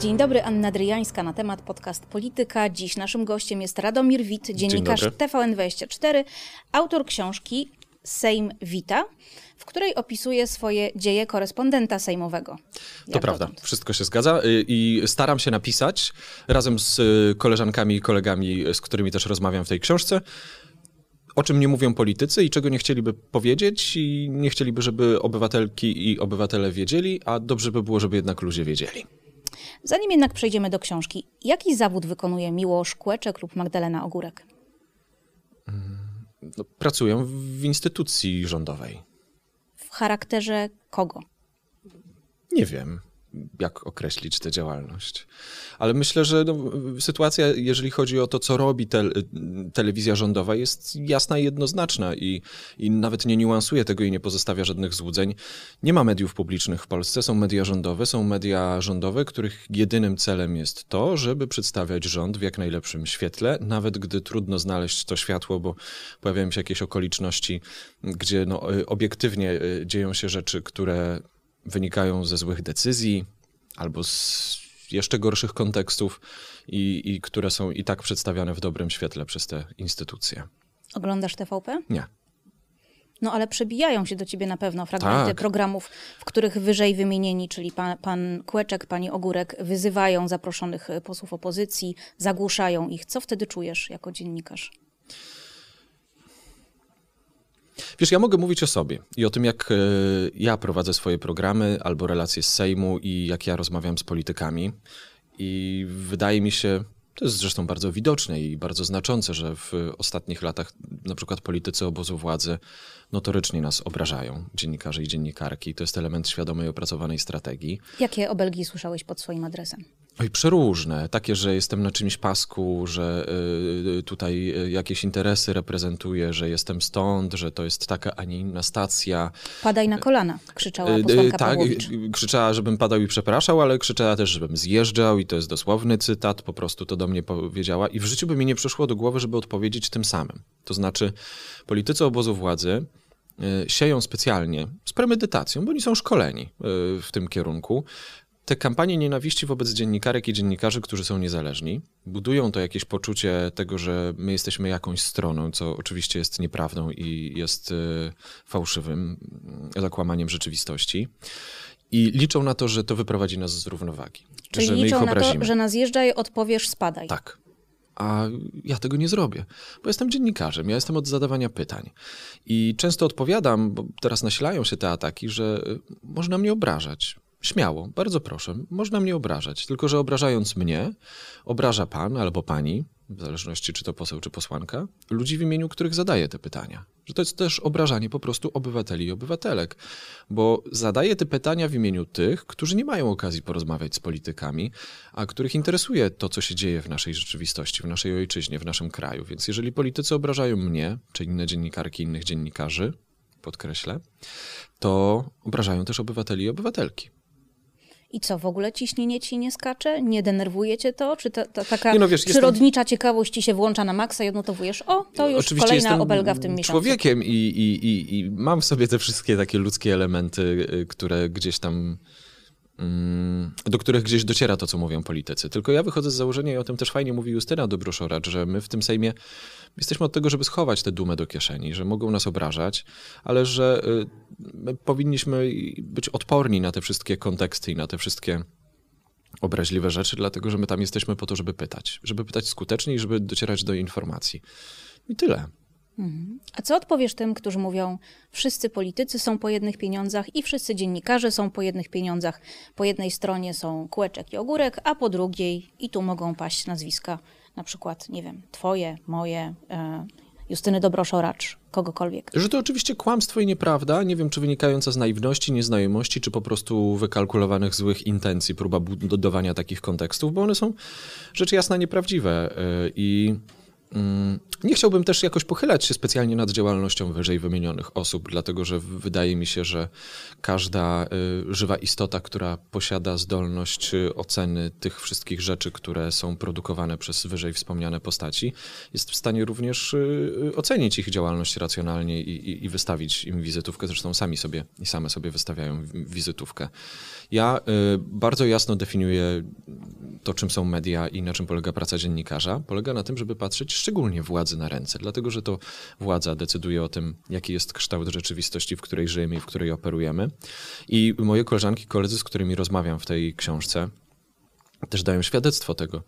Dzień dobry, Anna Dryjańska na temat podcast Polityka. Dziś naszym gościem jest Radomir Wit, dziennikarz TVN24, autor książki Sejm Wita, w której opisuje swoje dzieje korespondenta sejmowego. To prawda, dotąd. wszystko się zgadza y, i staram się napisać razem z y, koleżankami i kolegami, z którymi też rozmawiam w tej książce, o czym nie mówią politycy i czego nie chcieliby powiedzieć i nie chcieliby, żeby obywatelki i obywatele wiedzieli, a dobrze by było, żeby jednak ludzie wiedzieli. Zanim jednak przejdziemy do książki, jaki zawód wykonuje Miłosz Kłeczek lub Magdalena Ogórek? Mm, no, pracują w instytucji rządowej. W charakterze kogo? Nie wiem jak określić tę działalność. Ale myślę, że no, sytuacja, jeżeli chodzi o to, co robi te, telewizja rządowa, jest jasna i jednoznaczna i, i nawet nie niuansuje tego i nie pozostawia żadnych złudzeń. Nie ma mediów publicznych w Polsce, są media rządowe, są media rządowe, których jedynym celem jest to, żeby przedstawiać rząd w jak najlepszym świetle, nawet gdy trudno znaleźć to światło, bo pojawiają się jakieś okoliczności, gdzie no, obiektywnie y, dzieją się rzeczy, które wynikają ze złych decyzji albo z jeszcze gorszych kontekstów i, i które są i tak przedstawiane w dobrym świetle przez te instytucje. Oglądasz TVP? Nie. No ale przebijają się do ciebie na pewno fragmenty tak. programów, w których wyżej wymienieni, czyli pan, pan Kłeczek, pani Ogórek, wyzywają zaproszonych posłów opozycji, zagłuszają ich. Co wtedy czujesz jako dziennikarz? Wiesz, ja mogę mówić o sobie i o tym, jak e, ja prowadzę swoje programy albo relacje z Sejmu i jak ja rozmawiam z politykami. I wydaje mi się, to jest zresztą bardzo widoczne i bardzo znaczące, że w ostatnich latach na przykład politycy obozu władzy notorycznie nas obrażają, dziennikarze i dziennikarki. To jest element świadomej, opracowanej strategii. Jakie obelgi słyszałeś pod swoim adresem? Oj, przeróżne. Takie, że jestem na czymś pasku, że y, tutaj y, jakieś interesy reprezentuję, że jestem stąd, że to jest taka, a nie inna stacja. Padaj na kolana, krzyczała y, posłanka Tak, Pawłowicz. krzyczała, żebym padał i przepraszał, ale krzyczała też, żebym zjeżdżał i to jest dosłowny cytat, po prostu to do mnie powiedziała i w życiu by mi nie przyszło do głowy, żeby odpowiedzieć tym samym. To znaczy, politycy obozu władzy sieją specjalnie, z premedytacją, bo oni są szkoleni w tym kierunku, te kampanie nienawiści wobec dziennikarek i dziennikarzy, którzy są niezależni, budują to jakieś poczucie tego, że my jesteśmy jakąś stroną, co oczywiście jest nieprawdą i jest e, fałszywym zakłamaniem rzeczywistości. I liczą na to, że to wyprowadzi nas z równowagi. Czyli że liczą na to, że nas zjeżdżaj, odpowiesz, spadaj. Tak. A ja tego nie zrobię, bo jestem dziennikarzem, ja jestem od zadawania pytań. I często odpowiadam, bo teraz nasilają się te ataki, że e, można mnie obrażać, Śmiało, bardzo proszę, można mnie obrażać, tylko że obrażając mnie, obraża pan albo pani, w zależności czy to poseł, czy posłanka, ludzi w imieniu których zadaje te pytania. Że to jest też obrażanie po prostu obywateli i obywatelek, bo zadaje te pytania w imieniu tych, którzy nie mają okazji porozmawiać z politykami, a których interesuje to, co się dzieje w naszej rzeczywistości, w naszej ojczyźnie, w naszym kraju. Więc jeżeli politycy obrażają mnie, czy inne dziennikarki, innych dziennikarzy, podkreślę, to obrażają też obywateli i obywatelki. I co, w ogóle ciśnienie ci nie skacze? Nie denerwuje cię to? Czy ta, ta taka no, wiesz, przyrodnicza jestem... ciekawość ci się włącza na maksa i odnotowujesz, o, to już Oczywiście kolejna obelga w tym miesiącu. człowiekiem i, i, i, i mam w sobie te wszystkie takie ludzkie elementy, y, które gdzieś tam do których gdzieś dociera to, co mówią politycy. Tylko ja wychodzę z założenia i o tym też fajnie mówi Justyna Dobroszoracz, że my w tym Sejmie Jesteśmy od tego, żeby schować tę dumę do kieszeni, że mogą nas obrażać, ale że y, powinniśmy być odporni na te wszystkie konteksty i na te wszystkie obraźliwe rzeczy, dlatego że my tam jesteśmy po to, żeby pytać. Żeby pytać skutecznie i żeby docierać do informacji. I tyle. Mhm. A co odpowiesz tym, którzy mówią, wszyscy politycy są po jednych pieniądzach i wszyscy dziennikarze są po jednych pieniądzach. Po jednej stronie są kłeczek i ogórek, a po drugiej i tu mogą paść nazwiska na przykład, nie wiem, twoje, moje, e, Justyny Dobroszoracz, kogokolwiek. Że to oczywiście kłamstwo i nieprawda, nie wiem czy wynikająca z naiwności, nieznajomości, czy po prostu wykalkulowanych złych intencji, próba budowania takich kontekstów, bo one są rzecz jasna nieprawdziwe e, i nie chciałbym też jakoś pochylać się specjalnie nad działalnością wyżej wymienionych osób, dlatego że wydaje mi się, że każda y, żywa istota, która posiada zdolność y, oceny tych wszystkich rzeczy, które są produkowane przez wyżej wspomniane postaci, jest w stanie również y, ocenić ich działalność racjonalnie i, i, i wystawić im wizytówkę. Zresztą sami sobie i same sobie wystawiają wizytówkę. Ja bardzo jasno definiuję to, czym są media i na czym polega praca dziennikarza. Polega na tym, żeby patrzeć szczególnie władzy na ręce, dlatego że to władza decyduje o tym, jaki jest kształt rzeczywistości, w której żyjemy i w której operujemy. I moje koleżanki, koledzy, z którymi rozmawiam w tej książce, też dają świadectwo tego,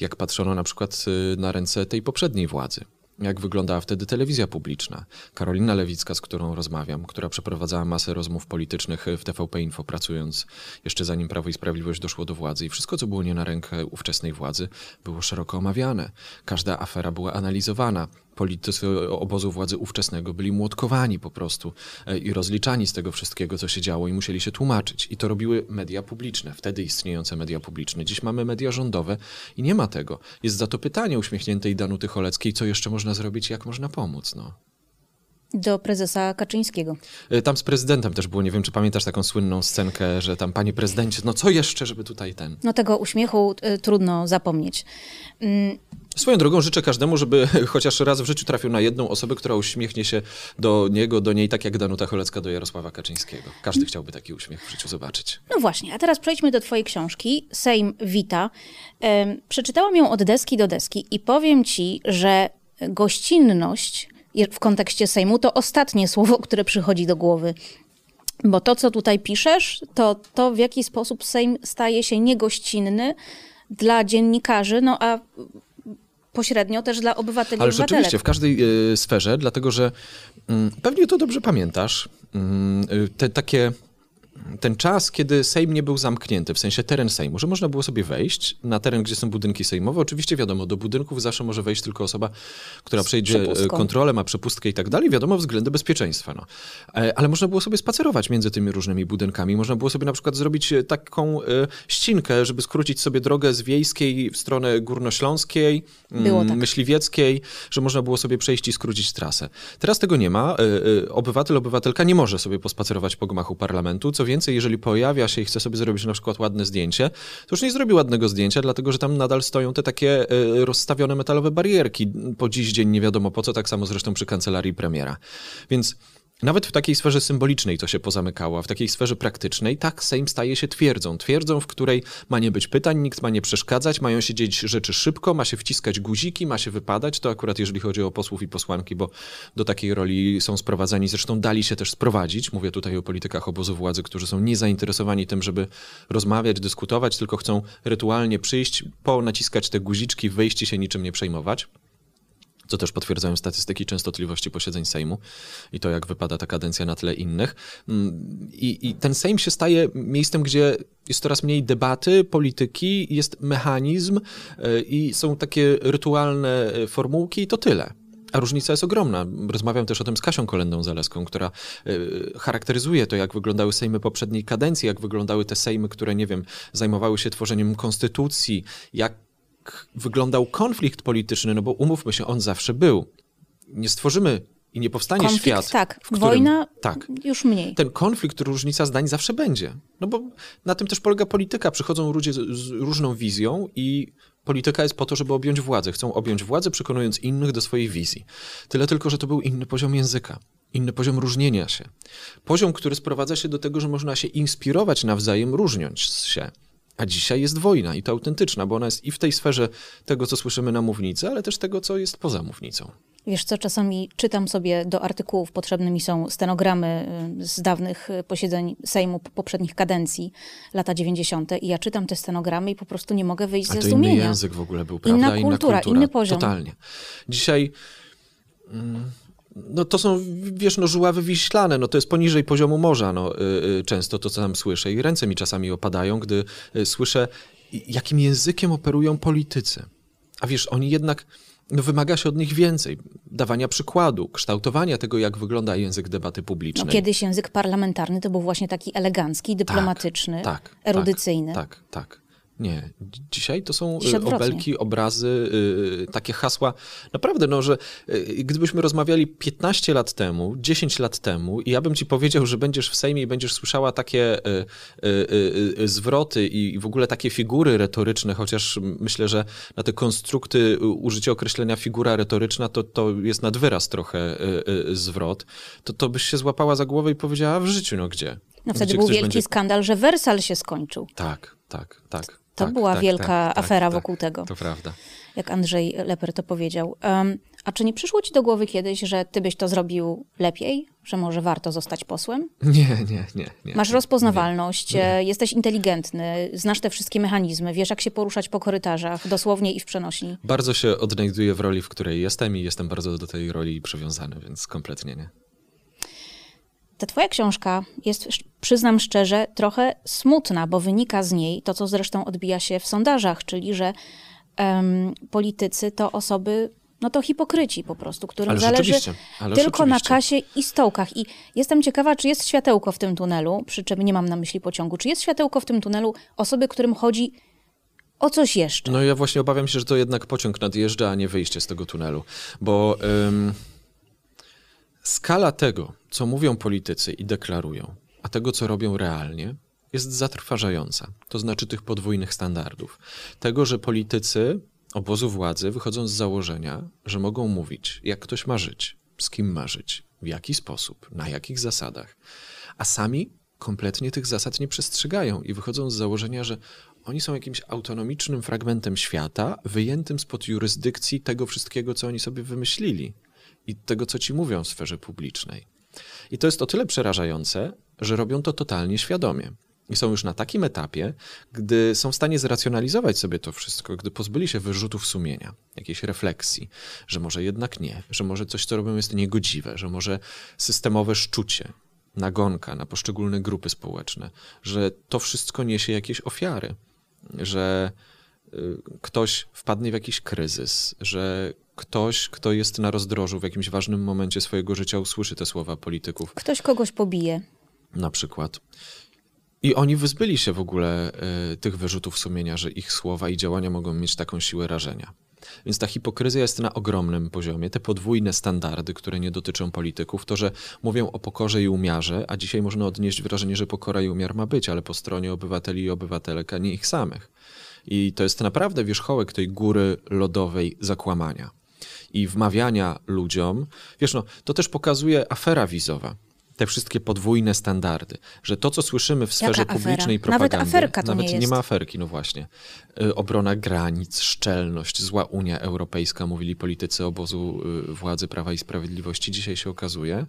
jak patrzono na przykład y, na ręce tej poprzedniej władzy jak wyglądała wtedy telewizja publiczna. Karolina Lewicka, z którą rozmawiam, która przeprowadzała masę rozmów politycznych w TVP Info, pracując jeszcze zanim Prawo i Sprawiedliwość doszło do władzy i wszystko, co było nie na rękę ówczesnej władzy, było szeroko omawiane. Każda afera była analizowana politycy obozu władzy ówczesnego byli młotkowani po prostu e, i rozliczani z tego wszystkiego, co się działo i musieli się tłumaczyć. I to robiły media publiczne, wtedy istniejące media publiczne. Dziś mamy media rządowe i nie ma tego. Jest za to pytanie uśmiechniętej Danuty Choleckiej, co jeszcze można zrobić, jak można pomóc. No. Do prezesa Kaczyńskiego. E, tam z prezydentem też było, nie wiem, czy pamiętasz taką słynną scenkę, że tam, panie prezydencie, no co jeszcze, żeby tutaj ten... No tego uśmiechu y, trudno zapomnieć. Mm. Swoją drogą życzę każdemu, żeby chociaż raz w życiu trafił na jedną osobę, która uśmiechnie się do niego, do niej, tak jak Danuta Cholecka do Jarosława Kaczyńskiego. Każdy chciałby taki uśmiech w życiu zobaczyć. No właśnie, a teraz przejdźmy do twojej książki, Sejm Wita. Przeczytałam ją od deski do deski i powiem ci, że gościnność w kontekście Sejmu to ostatnie słowo, które przychodzi do głowy. Bo to, co tutaj piszesz, to to, w jaki sposób Sejm staje się niegościnny dla dziennikarzy, no a pośrednio też dla obywateli. Ale rzeczywiście, w każdej y, sferze, dlatego że y, pewnie to dobrze pamiętasz, y, te takie ten czas, kiedy Sejm nie był zamknięty, w sensie teren Sejmu, że można było sobie wejść na teren, gdzie są budynki sejmowe. Oczywiście wiadomo, do budynków zawsze może wejść tylko osoba, która przejdzie e, kontrolę, ma przepustkę i tak dalej. Wiadomo, względy bezpieczeństwa. No. E, ale można było sobie spacerować między tymi różnymi budynkami. Można było sobie na przykład zrobić e, taką ścinkę, żeby skrócić sobie drogę z wiejskiej w stronę górnośląskiej, mm, tak. myśliwieckiej, że można było sobie przejść i skrócić trasę. Teraz tego nie ma. Obywatel, obywatelka nie może sobie pospacerować po gmachu parlamentu, co więcej, jeżeli pojawia się i chce sobie zrobić na przykład ładne zdjęcie, to już nie zrobi ładnego zdjęcia, dlatego że tam nadal stoją te takie e, rozstawione metalowe barierki. Po dziś dzień nie wiadomo po co, tak samo zresztą przy kancelarii premiera. Więc nawet w takiej sferze symbolicznej to się pozamykało, a w takiej sferze praktycznej tak Sejm staje się twierdzą. Twierdzą, w której ma nie być pytań, nikt ma nie przeszkadzać, mają się dzieć rzeczy szybko, ma się wciskać guziki, ma się wypadać. To akurat jeżeli chodzi o posłów i posłanki, bo do takiej roli są sprowadzani, zresztą dali się też sprowadzić. Mówię tutaj o politykach obozu władzy, którzy są niezainteresowani tym, żeby rozmawiać, dyskutować, tylko chcą rytualnie przyjść, ponaciskać te guziczki, wyjść i się niczym nie przejmować co też potwierdzają statystyki częstotliwości posiedzeń Sejmu i to, jak wypada ta kadencja na tle innych. Mm, I, I, ten Sejm się staje miejscem, gdzie jest coraz mniej debaty, polityki, jest mechanizm e, i są takie rytualne e, formułki i to tyle. A różnica jest ogromna. Rozmawiam też o tym z Kasią Kolendą Zaleską, która e, charakteryzuje to, jak wyglądały sejmy poprzedniej kadencji, jak wyglądały te sejmy, które, nie wiem, zajmowały się tworzeniem konstytucji, jak wyglądał konflikt polityczny, no bo umówmy się, on zawsze był. Nie stworzymy i nie powstanie konflikt, świat. Tak, w którym, wojna tak, już mniej. Ten konflikt, różnica zdań zawsze będzie. No bo na tym też polega polityka. Przychodzą ludzie z, z różną wizją i polityka jest po to, żeby objąć władzę. Chcą objąć władzę, przekonując innych do swojej wizji. Tyle tylko, że to był inny poziom języka inny poziom różnienia się. Poziom, który sprowadza się do tego, że można się inspirować nawzajem, różniąc się. A dzisiaj jest wojna i to autentyczna, bo ona jest i w tej sferze tego, co słyszymy na mównicy, ale też tego, co jest poza mównicą. Wiesz co, czasami czytam sobie do artykułów, potrzebne mi są stenogramy y, z dawnych y, posiedzeń Sejmu poprzednich kadencji, lata 90. i ja czytam te stenogramy i po prostu nie mogę wyjść ze zdumienia. inny język w ogóle był, prawda? Inna kultura, inna kultura. inny poziom. Totalnie. Dzisiaj... Mm, no to są, wiesz, no żuławy wiślane, no to jest poniżej poziomu morza, no y, często to, co tam słyszę i ręce mi czasami opadają, gdy słyszę, jakim językiem operują politycy. A wiesz, oni jednak no, wymaga się od nich więcej. Dawania przykładu, kształtowania tego, jak wygląda język debaty publicznej. No, kiedyś język parlamentarny to był właśnie taki elegancki, dyplomatyczny, tak, tak, tak erudycyjny. Tak, tak. Nie. Dzisiaj to są y, obelgi, obrazy, y, takie hasła. Naprawdę, no, że y, gdybyśmy rozmawiali 15 lat temu, 10 lat temu i ja bym ci powiedział, że będziesz w Sejmie i będziesz słyszała takie y, y, y, y, zwroty i i w ogóle takie figury retoryczne, chociaż myślę, że na te konstrukty y, użycie określenia figura retoryczna to, to jest nad wyraz trochę y, y, zwrot, to, to byś się złapała za głowę i powiedziała w życiu, no gdzie? No wtedy Gdzie był wielki będzie- skandal, że Wersal się skończył. Tak, tak, tak. To tak, była tak, wielka tak, afera tak, wokół tego. To prawda. jak Andrzej Leper to powiedział. Em, a czy nie przyszło ci do głowy kiedyś, że ty byś to zrobił lepiej? Że może warto zostać posłem? Nie, nie, nie. nie Masz nie, rozpoznawalność, e, jesteś inteligentny, znasz te wszystkie mechanizmy, wiesz jak się poruszać po korytarzach, dosłownie i w przenośni. Bardzo się odnajduję w roli, w której jestem i jestem bardzo do tej roli przywiązany, więc kompletnie nie. Ta twoja książka jest, przyznam szczerze, trochę smutna, bo wynika z niej to, co zresztą odbija się w sondażach, czyli że em, politycy to osoby, no to hipokryci po prostu, którym Ale zależy ale tylko na kasie i stołkach. I jestem ciekawa, czy jest światełko w tym tunelu, przy czym nie mam na myśli pociągu, czy jest światełko w tym tunelu osoby, którym chodzi o coś jeszcze. No ja właśnie obawiam się, że to jednak pociąg nadjeżdża, a nie wyjście z tego tunelu, bo ym, skala tego, co mówią politycy i deklarują, a tego, co robią realnie, jest zatrważająca. To znaczy tych podwójnych standardów. Tego, że politycy obozu władzy wychodzą z założenia, że mogą mówić, jak ktoś ma żyć, z kim ma żyć, w jaki sposób, na jakich zasadach, a sami kompletnie tych zasad nie przestrzegają i wychodzą z założenia, że oni są jakimś autonomicznym fragmentem świata, wyjętym spod jurysdykcji tego wszystkiego, co oni sobie wymyślili i tego, co ci mówią w sferze publicznej. I to jest o tyle przerażające, że robią to totalnie świadomie. I są już na takim etapie, gdy są w stanie zracjonalizować sobie to wszystko, gdy pozbyli się wyrzutów sumienia, jakiejś refleksji, że może jednak nie, że może coś, co robią, jest niegodziwe, że może systemowe szczucie, nagonka na poszczególne grupy społeczne, że to wszystko niesie jakieś ofiary, że y, ktoś wpadnie w jakiś kryzys, że ktoś, kto jest na rozdrożu w jakimś ważnym momencie swojego życia, usłyszy te słowa polityków, Ktoś kogoś pobije. na przykład. I oni wyzbyli się w ogóle y, tych wyrzutów sumienia, że ich słowa i działania mogą mieć taką siłę rażenia. Więc ta hipokryzja jest na ogromnym poziomie. Te podwójne standardy, które nie dotyczą polityków, to, że mówią o pokorze i umiarze, a dzisiaj można odnieść wrażenie, że pokora i umiar ma być, ale po stronie obywateli i obywatelek, a nie ich samych. I to jest naprawdę wierzchołek tej góry lodowej zakłamania i wmawiania ludziom. Wiesz, no, to też pokazuje afera wizowa. Te wszystkie podwójne standardy, że to, co słyszymy w sferze afera? publicznej Nawet propagandy, aferka to nawet nie jest. ma aferki, no właśnie. Y, Obrona granic, szczelność, zła Unia Europejska, mówili politycy obozu y, władzy Prawa i Sprawiedliwości. Dzisiaj się okazuje,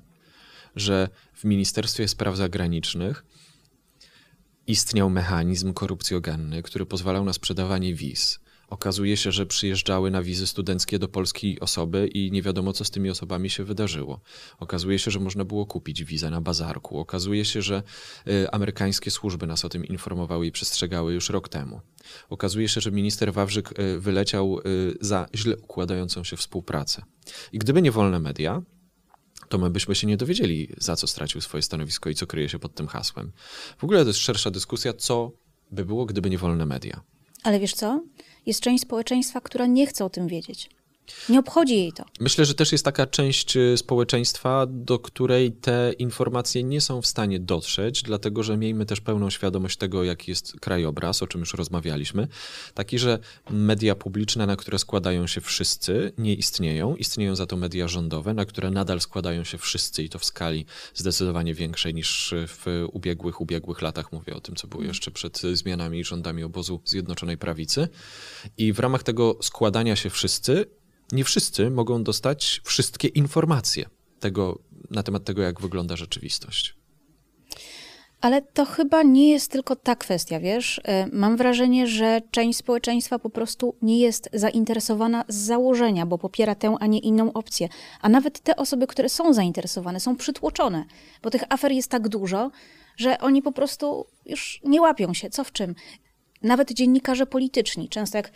że w Ministerstwie Spraw Zagranicznych istniał mechanizm korupcjogenny, który pozwalał na sprzedawanie wiz. Okazuje się, że przyjeżdżały na wizy studenckie do Polski osoby i nie wiadomo, co z tymi osobami się wydarzyło. Okazuje się, że można było kupić wizę na bazarku. Okazuje się, że y, amerykańskie służby nas o tym informowały i przestrzegały już rok temu. Okazuje się, że minister Wawrzyk y, wyleciał y, za źle układającą się współpracę. I gdyby nie wolne media, to my byśmy się nie dowiedzieli, za co stracił swoje stanowisko i co kryje się pod tym hasłem. W ogóle to jest szersza dyskusja, co by było, gdyby nie wolne media. Ale wiesz co? Jest część społeczeństwa, która nie chce o tym wiedzieć. Nie obchodzi jej to. Myślę, że też jest taka część y, społeczeństwa, do której te informacje nie są w stanie dotrzeć, dlatego że miejmy też pełną świadomość tego, jaki jest krajobraz, o czym już rozmawialiśmy. Taki, że media publiczne, na które składają się wszyscy, nie istnieją. Istnieją za to media rządowe, na które nadal składają się wszyscy i to w skali zdecydowanie większej niż w ubiegłych, ubiegłych latach. Mówię o tym, co było jeszcze przed zmianami rządami obozu Zjednoczonej Prawicy. I w ramach tego składania się wszyscy, nie wszyscy mogą dostać wszystkie informacje tego, na temat tego, jak wygląda rzeczywistość. Ale to chyba nie jest tylko ta kwestia, wiesz? E, Mam wrażenie, że część społeczeństwa po prostu nie jest zainteresowana z założenia, bo popiera tę, a nie inną opcję. A nawet te osoby, które są zainteresowane, są przytłoczone, bo tych afer jest tak dużo, że oni po prostu już nie łapią się, co w czym. Nawet dziennikarze polityczni, często jak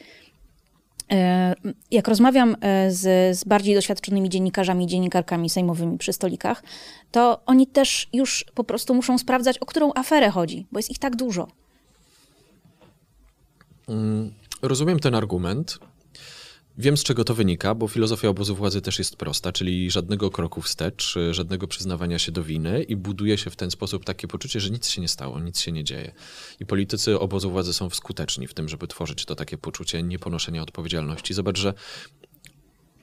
Jak rozmawiam e, z, z bardziej doświadczonymi dziennikarzami, dziennikarkami sejmowymi przy stolikach, to oni też już po prostu muszą sprawdzać, o którą aferę chodzi, bo jest ich tak dużo. Mm, rozumiem ten argument. Wiem, z czego to wynika, bo filozofia obozu władzy też jest prosta, czyli żadnego kroku wstecz, żadnego przyznawania się do winy i buduje się w ten sposób takie poczucie, że nic się nie stało, nic się nie dzieje. I politycy obozu władzy są skuteczni w tym, żeby tworzyć to takie poczucie nieponoszenia odpowiedzialności. Zobacz, że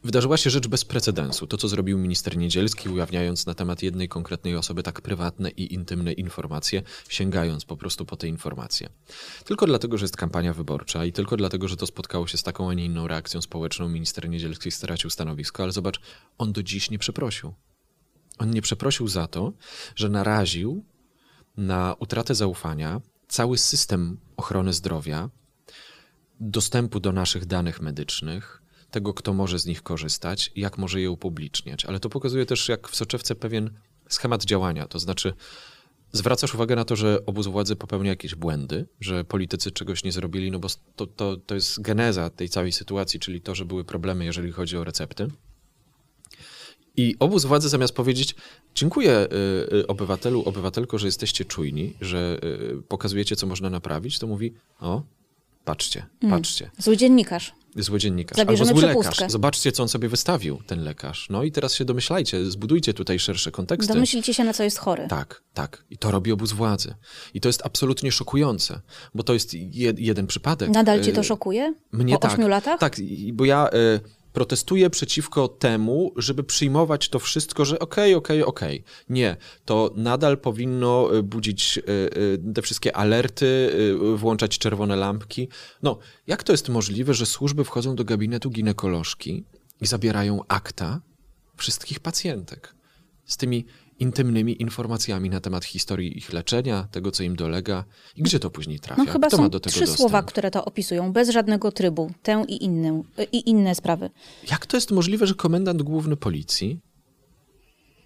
Wydarzyła się rzecz bez precedensu. To, co zrobił minister Niedzielski, ujawniając na temat jednej konkretnej osoby tak prywatne i intymne informacje, sięgając po prostu po te informacje. Tylko dlatego, że jest kampania wyborcza i tylko dlatego, że to spotkało się z taką, a nie inną reakcją społeczną, minister Niedzielski stracił stanowisko, ale zobacz, on do dziś nie przeprosił. On nie przeprosił za to, że naraził na utratę zaufania cały system ochrony zdrowia, dostępu do naszych danych medycznych, tego, kto może z nich korzystać i jak może je upubliczniać. Ale to pokazuje też, jak w soczewce pewien schemat działania, to znaczy zwracasz uwagę na to, że obóz władzy popełnia jakieś błędy, że politycy czegoś nie zrobili, no bo to, to, to jest geneza tej całej sytuacji, czyli to, że były problemy, jeżeli chodzi o recepty. I obóz władzy zamiast powiedzieć, dziękuję y, y, obywatelu, obywatelko, że jesteście czujni, że y, pokazujecie, co można naprawić, to mówi, o, patrzcie, mm. patrzcie. Zły dziennikarz zły dziennikarz Zabierzemy albo zły przepustkę. lekarz. Zobaczcie, co on sobie wystawił, ten lekarz. No i teraz się domyślajcie, zbudujcie tutaj szersze konteksty. Domyślcie się, na co jest chory. Tak, tak. I to robi obóz władzy. I to jest absolutnie szokujące, bo to jest jeden przypadek. Nadal cię to y, szokuje? Mnie po tak. ośmiu latach? Tak, bo ja y, protestuję przeciwko temu, żeby przyjmować to wszystko, że okej, okay, okej, okay, okej. Okay. Nie, to nadal powinno y, budzić y, y, te wszystkie alerty, włączać czerwone lampki. No, jak to jest możliwe, że służby wchodzą do gabinetu ginekolożki i zabierają akta wszystkich pacjentek z tymi intymnymi informacjami na temat historii ich leczenia, tego, co im dolega i gdzie to później trafia. No chyba Kto są ma do tego trzy dostęp? słowa, które to opisują, bez żadnego trybu, tę i, inną, i inne sprawy. Jak to jest możliwe, że komendant główny policji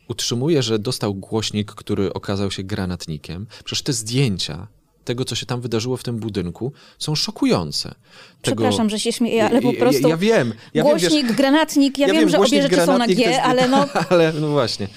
utrzymuje, że dostał głośnik, który okazał się granatnikiem? Przecież te zdjęcia tego, co się tam wydarzyło w tym budynku, są szokujące. Tego... Przepraszam, że się śmieję, ale po prostu. Ja, ja wiem. Ja głośnik, wiem, wiesz, granatnik, ja, ja wiem, że obie rzeczy są na G, jest, ale no. ale no właśnie.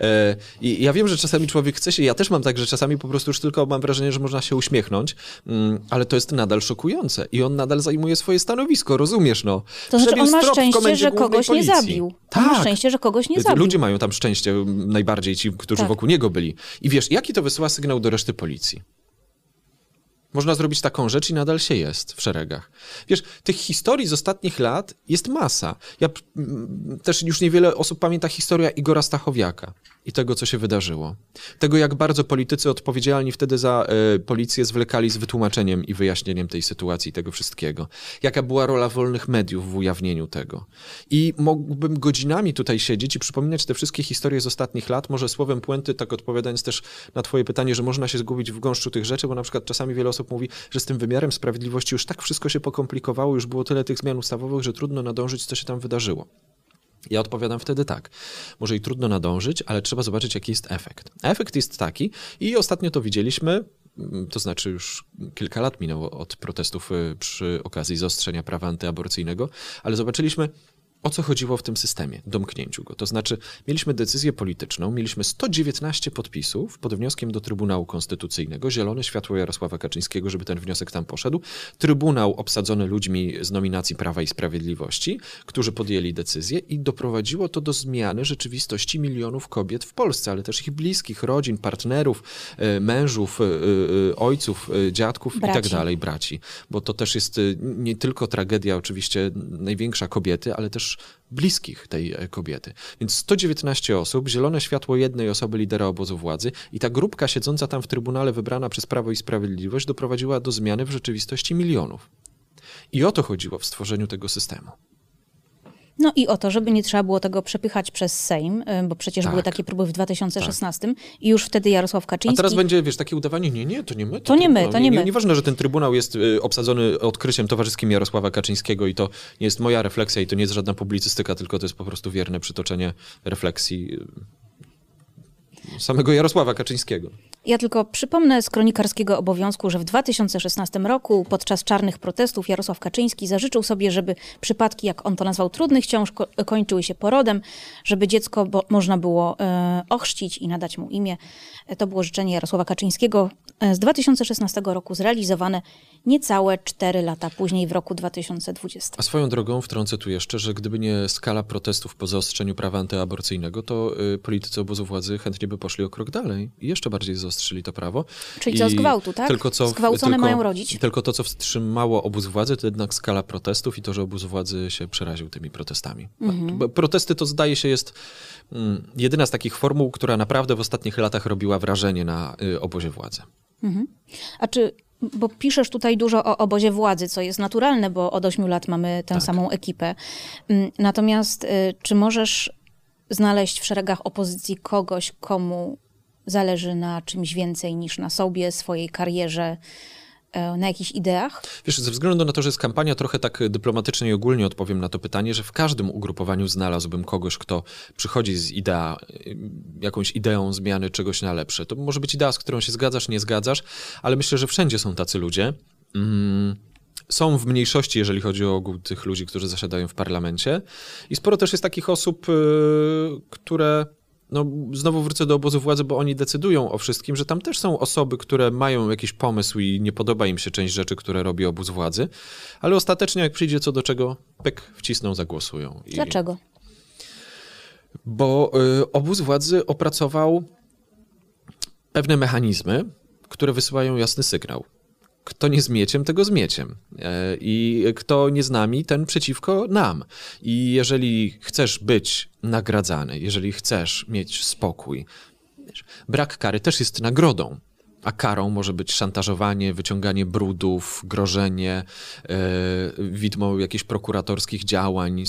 E, I ja wiem, że czasami człowiek chce się, ja też mam tak, że czasami po prostu już tylko mam wrażenie, że można się uśmiechnąć, mm, ale to jest nadal szokujące i on nadal zajmuje swoje stanowisko, rozumiesz, no. To znaczy on ma szczęście, że kogoś policji. nie zabił. Tak. On ma szczęście, że kogoś nie zabił. Ludzie mają tam szczęście, najbardziej ci, którzy tak. wokół niego byli. I wiesz, jaki to wysyła sygnał do reszty policji? Można zrobić taką rzecz i nadal się jest w szeregach. Wiesz, tych historii z ostatnich lat jest masa. Ja też już niewiele osób pamięta historia Igora Stachowiaka i tego, co się wydarzyło. Tego, jak bardzo politycy odpowiedzialni wtedy za y, policję zwlekali z wytłumaczeniem i wyjaśnieniem tej sytuacji, tego wszystkiego. Jaka była rola wolnych mediów w ujawnieniu tego. I mógłbym godzinami tutaj siedzieć i przypominać te wszystkie historie z ostatnich lat, może słowem puenty, tak odpowiadając też na twoje pytanie, że można się zgubić w gąszczu tych rzeczy, bo na przykład czasami wiele osób mówi, że z tym wymiarem sprawiedliwości już tak wszystko się pokomplikowało, już było tyle tych zmian ustawowych, że trudno nadążyć, co się tam wydarzyło. Ja odpowiadam wtedy tak. Może i trudno nadążyć, ale trzeba zobaczyć, jaki jest efekt. Efekt jest taki, i ostatnio to widzieliśmy, mm, to znaczy już kilka lat minęło od protestów y, przy okazji zaostrzenia prawa antyaborcyjnego, ale zobaczyliśmy, o co chodziło w tym systemie, domknięciu go. To znaczy, mieliśmy decyzję polityczną, mieliśmy 119 podpisów pod wnioskiem do Trybunału Konstytucyjnego, zielone światło Jarosława Kaczyńskiego, żeby ten wniosek tam poszedł. Trybunał obsadzony ludźmi z nominacji Prawa i Sprawiedliwości, którzy podjęli decyzję i doprowadziło to do zmiany rzeczywistości milionów kobiet w Polsce, ale też ich bliskich, rodzin, partnerów, e, mężów, e, e, ojców, dziadków braci. i tak dalej, braci. Bo to też jest nie tylko tragedia oczywiście największa kobiety, ale też bliskich tej e, kobiety. Więc 119 osób, zielone światło jednej osoby lidera obozu władzy i ta grupka siedząca tam w trybunale wybrana przez Prawo i Sprawiedliwość doprowadziła do zmiany w rzeczywistości milionów. I o to chodziło w stworzeniu tego systemu. No i o to, żeby nie trzeba było tego przepychać przez Sejm, y, bo przecież tak. były takie próby w 2016 tak. i już wtedy Jarosław Kaczyński... A teraz będzie, wiesz, takie udawanie, nie, nie, to nie my. To, to nie my, to nie, nie my. Nieważne, że ten Trybunał jest y, obsadzony odkryciem towarzyskim Jarosława Kaczyńskiego i to nie jest moja refleksja i to nie jest żadna publicystyka, tylko to jest po prostu wierne przytoczenie refleksji y, samego Jarosława Kaczyńskiego. Ja tylko przypomnę z kronikarskiego obowiązku, że w 2016 roku podczas czarnych protestów Jarosław Kaczyński zażyczył sobie, żeby przypadki, jak on to nazwał, trudnych ciąż ko- kończyły się porodem, żeby dziecko bo- można było e, ochrzcić i nadać mu imię. E, To było życzenie Jarosława Kaczyńskiego z 2016 roku zrealizowane niecałe 4 lata później w roku 2020. A swoją drogą wtrącę tu jeszcze, że gdyby nie skala protestów po zaostrzeniu prawa antyaborcyjnego, to y, politycy obozu władzy chętnie by poszli o krok dalej i jeszcze bardziej zaostrzyli to prawo. Czyli co, z gwałtu, tak? Tylko co, Zgwałcone tylko, mają rodzić. Tylko to, co wstrzymało obóz władzy, to jednak skala protestów i to, że obóz władzy się przeraził tymi protestami. Mhm. Protesty to zdaje się jest mm, jedyna z takich formuł, która naprawdę w ostatnich latach robiła wrażenie na y, obozie władzy. A czy, bo piszesz tutaj dużo o obozie władzy, co jest naturalne, bo od 8 lat mamy tę samą ekipę. Mm, Natomiast y, czy możesz znaleźć w szeregach opozycji kogoś, komu zależy na czymś więcej niż na sobie, swojej karierze, na jakichś ideach? Wiesz, ze względu na to, że jest kampania, trochę tak dyplomatycznie i ogólnie odpowiem na to pytanie, że w każdym ugrupowaniu znalazłbym kogoś, kto przychodzi z idea, jakąś ideą zmiany czegoś na lepsze. To może być idea, z którą się zgadzasz, nie zgadzasz, ale myślę, że wszędzie są tacy ludzie. Mm, Są w mniejszości, jeżeli chodzi o ogół tych ludzi, którzy zasiadają w parlamencie. I sporo też jest takich osób, y, które no, znowu wrócę do obozu władzy, bo oni decydują o wszystkim, że tam też są osoby, które mają jakiś pomysł i nie podoba im się część rzeczy, które robi obóz władzy, ale ostatecznie jak przyjdzie co do czego, pyk, wcisną, zagłosują. I, Dlaczego? Bo y, obóz władzy opracował pewne mechanizmy, które wysyłają jasny sygnał. Kto nie z mieciem, tego z mieciem. E, I kto nie z nami, ten przeciwko nam. I jeżeli chcesz być nagradzany, jeżeli chcesz mieć spokój, brak kary też jest nagrodą. A karą może być szantażowanie, wyciąganie brudów, grożenie, e, widmo jakichś prokuratorskich działań,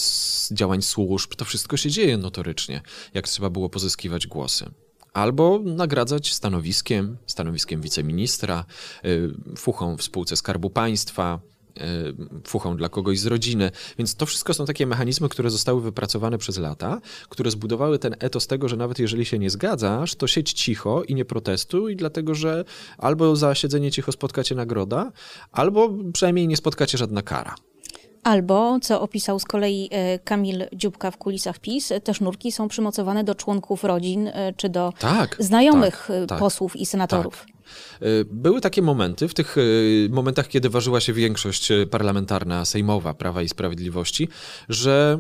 działań służb. To wszystko się dzieje notorycznie, jak trzeba było pozyskiwać głosy. Albo nagradzać stanowiskiem, stanowiskiem wiceministra, y, fuchą w spółce Skarbu Państwa, y, fuchą dla kogoś z rodziny. Więc to wszystko są takie mechanizmy, które zostały wypracowane przez lata, które zbudowały ten etos tego, że nawet jeżeli się nie zgadzasz, to siedź cicho i nie protestuj, dlatego że albo za siedzenie cicho spotka cię nagroda, albo przynajmniej nie spotka cię żadna kara. Albo, co opisał z kolei e, Kamil Dziubka w kulisach PiS, te sznurki są przymocowane do członków rodzin e, czy do Tak, znajomych tak, e, tak. posłów i senatorów. Y, Były takie momenty, w tych momentach, kiedy ważyła się większość parlamentarna, sejmowa Prawa i Sprawiedliwości, że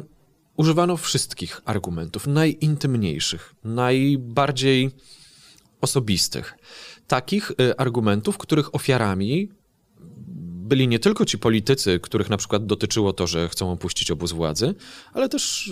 używano wszystkich argumentów, najintymniejszych, najbardziej osobistych. Takich argumentów, których ofiarami byli nie tylko ci politycy, których na przykład dotyczyło to, że chcą opuścić obóz władzy, ale też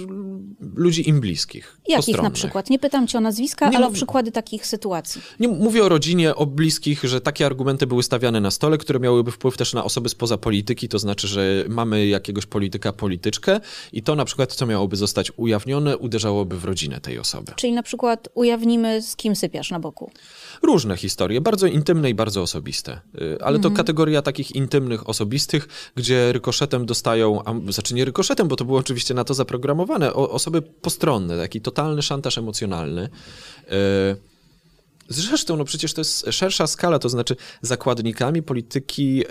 ludzi im bliskich. Jakich na przykład? Nie pytam cię o nazwiska, Nie ale o przykłady takich sytuacji. Nie mówię o rodzinie, o bliskich, że takie argumenty były stawiane na stole, które miałyby wpływ też na osoby spoza polityki, to znaczy, że mamy jakiegoś polityka, polityczkę i to na przykład, co miałoby zostać ujawnione, uderzałoby w rodzinę tej osoby. Czyli na przykład ujawnimy, z kim sypiasz na boku. Różne historie, bardzo intymne i bardzo osobiste. Y, Ale to kategoria takich intymnych, osobistych, gdzie rykoszetem dostają, a znaczy nie rykoszetem, bo to było oczywiście na to zaprogramowane, o, osoby postronne, taki totalny szantaż emocjonalny. Y, Zresztą, no przecież to jest szersza skala, to znaczy zakładnikami polityki, y,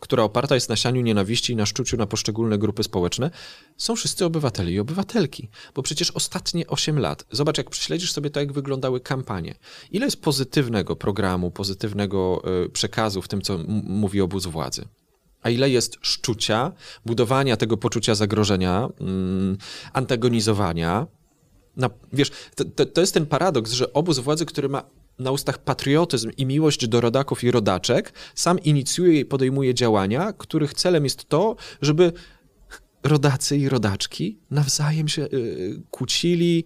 która oparta jest na sianiu nienawiści i na szczuciu na poszczególne grupy społeczne, są wszyscy obywatele i obywatelki. Bo przecież ostatnie 8 lat, zobacz, jak prześledzisz sobie to, jak wyglądały kampanie. Ile jest pozytywnego programu, pozytywnego y, przekazu w tym, co mówi obóz władzy? A ile jest szczucia, budowania tego poczucia zagrożenia, mm, antagonizowania, na, wiesz, to, to, to jest ten paradoks, że obóz władzy, który ma na ustach patriotyzm i miłość do rodaków i rodaczek, sam inicjuje i podejmuje działania, których celem jest to, żeby rodacy i rodaczki nawzajem się y, kłócili,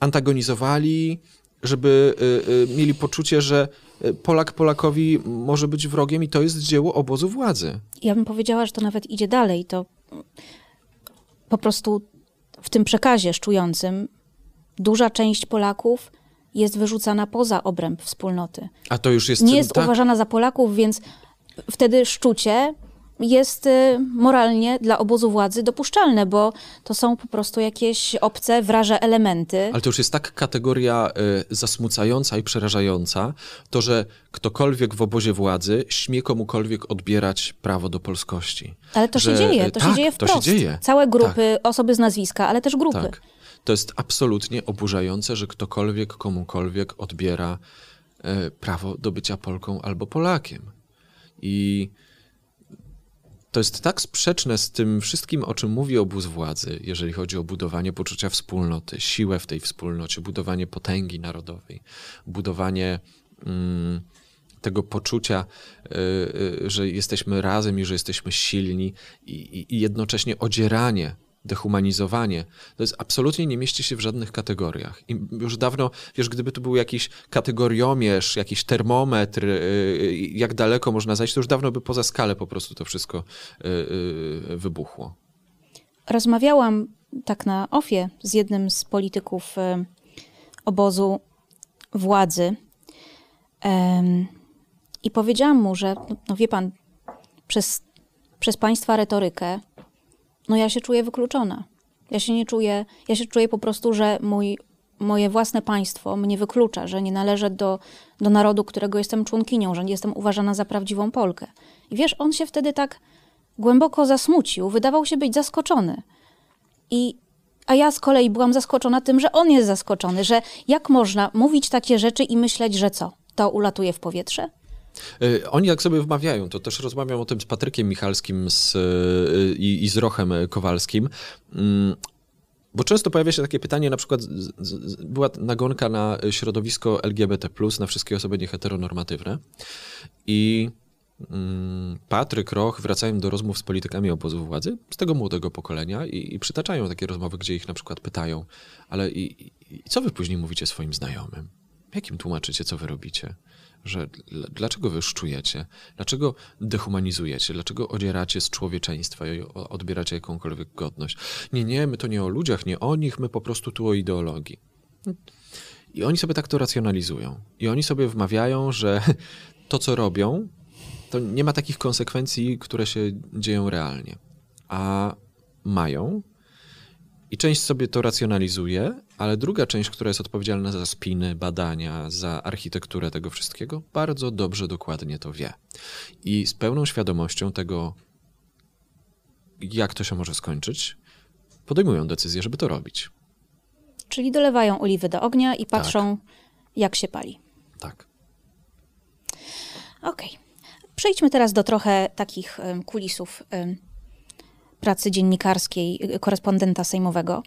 antagonizowali, żeby y, y, mieli poczucie, że y, Polak Polakowi może być wrogiem i to jest dzieło obozu władzy. Ja bym powiedziała, że to nawet idzie dalej. To po prostu w tym przekazie szczującym duża część Polaków jest wyrzucana poza obręb wspólnoty. A to już jest... Nie jest tak, uważana za Polaków, więc wtedy szczucie jest y, moralnie dla obozu władzy dopuszczalne, bo to są po prostu jakieś obce, wraże elementy. Ale to już jest tak kategoria y, zasmucająca i przerażająca, to że ktokolwiek w obozie władzy śmie komukolwiek odbierać prawo do polskości. Ale to że, się dzieje, to tak, się dzieje to wprost. się dzieje. Całe grupy, osoby z nazwiska, ale też grupy. Tak. To jest absolutnie oburzające, że ktokolwiek komukolwiek odbiera y, prawo do bycia Polką albo Polakiem. I to jest tak sprzeczne z tym wszystkim, o czym mówi obóz władzy, jeżeli chodzi o budowanie poczucia wspólnoty, siłę w tej wspólnocie, budowanie potęgi narodowej, budowanie mm, tego poczucia, y, y, że jesteśmy razem i że jesteśmy silni, i, i jednocześnie odzieranie dehumanizowanie, to jest absolutnie nie mieści się w żadnych kategoriach. I już dawno, wiesz, gdyby tu był jakiś kategoriomierz, jakiś termometr, yy, jak daleko można zajść, to już dawno by poza skalę po prostu to wszystko yy, wybuchło. Rozmawiałam tak na ofie z jednym z polityków y, obozu władzy i powiedziałam mu, że no, no wie pan, przez, przez państwa retorykę no ja się czuję wykluczona. Ja się nie czuję, ja się czuję po prostu, że mój, moje własne państwo mnie wyklucza, że nie należę do, do narodu, którego jestem członkinią, że nie jestem uważana za prawdziwą Polkę. I wiesz, on się wtedy tak głęboko zasmucił, wydawał się być zaskoczony. I, a ja z kolei byłam zaskoczona tym, że on jest zaskoczony, że jak można mówić takie rzeczy i myśleć, że co? To ulatuje w powietrze? Y, oni jak sobie wmawiają, to też rozmawiam o tym z Patrykiem Michalskim z, y, i, i z Rochem Kowalskim. Mm, bo często pojawia się takie pytanie, na przykład była nagonka na środowisko LGBT, na wszystkie osoby nieheteronormatywne. I mm, Patryk, Roch wracają do rozmów z politykami obozu władzy, z tego młodego pokolenia i, i przytaczają takie rozmowy, gdzie ich na przykład pytają, ale i, i co wy później mówicie swoim znajomym? Jakim tłumaczycie, co wy robicie? Że dlaczego wy szczujecie? Dlaczego dehumanizujecie? Dlaczego odzieracie z człowieczeństwa i odbieracie jakąkolwiek godność? Nie, nie, my to nie o ludziach, nie o nich, my po prostu tu o ideologii. I oni sobie tak to racjonalizują. I oni sobie wmawiają, że to, co robią, to nie ma takich konsekwencji, które się dzieją realnie. A mają, i część sobie to racjonalizuje, ale druga część, która jest odpowiedzialna za spiny, badania, za architekturę tego wszystkiego, bardzo dobrze, dokładnie to wie. I z pełną świadomością tego, jak to się może skończyć, podejmują decyzję, żeby to robić. Czyli dolewają oliwy do ognia i patrzą, tak. jak się pali. Tak. Okej. Okay. Przejdźmy teraz do trochę takich kulisów pracy dziennikarskiej y, korespondenta sejmowego.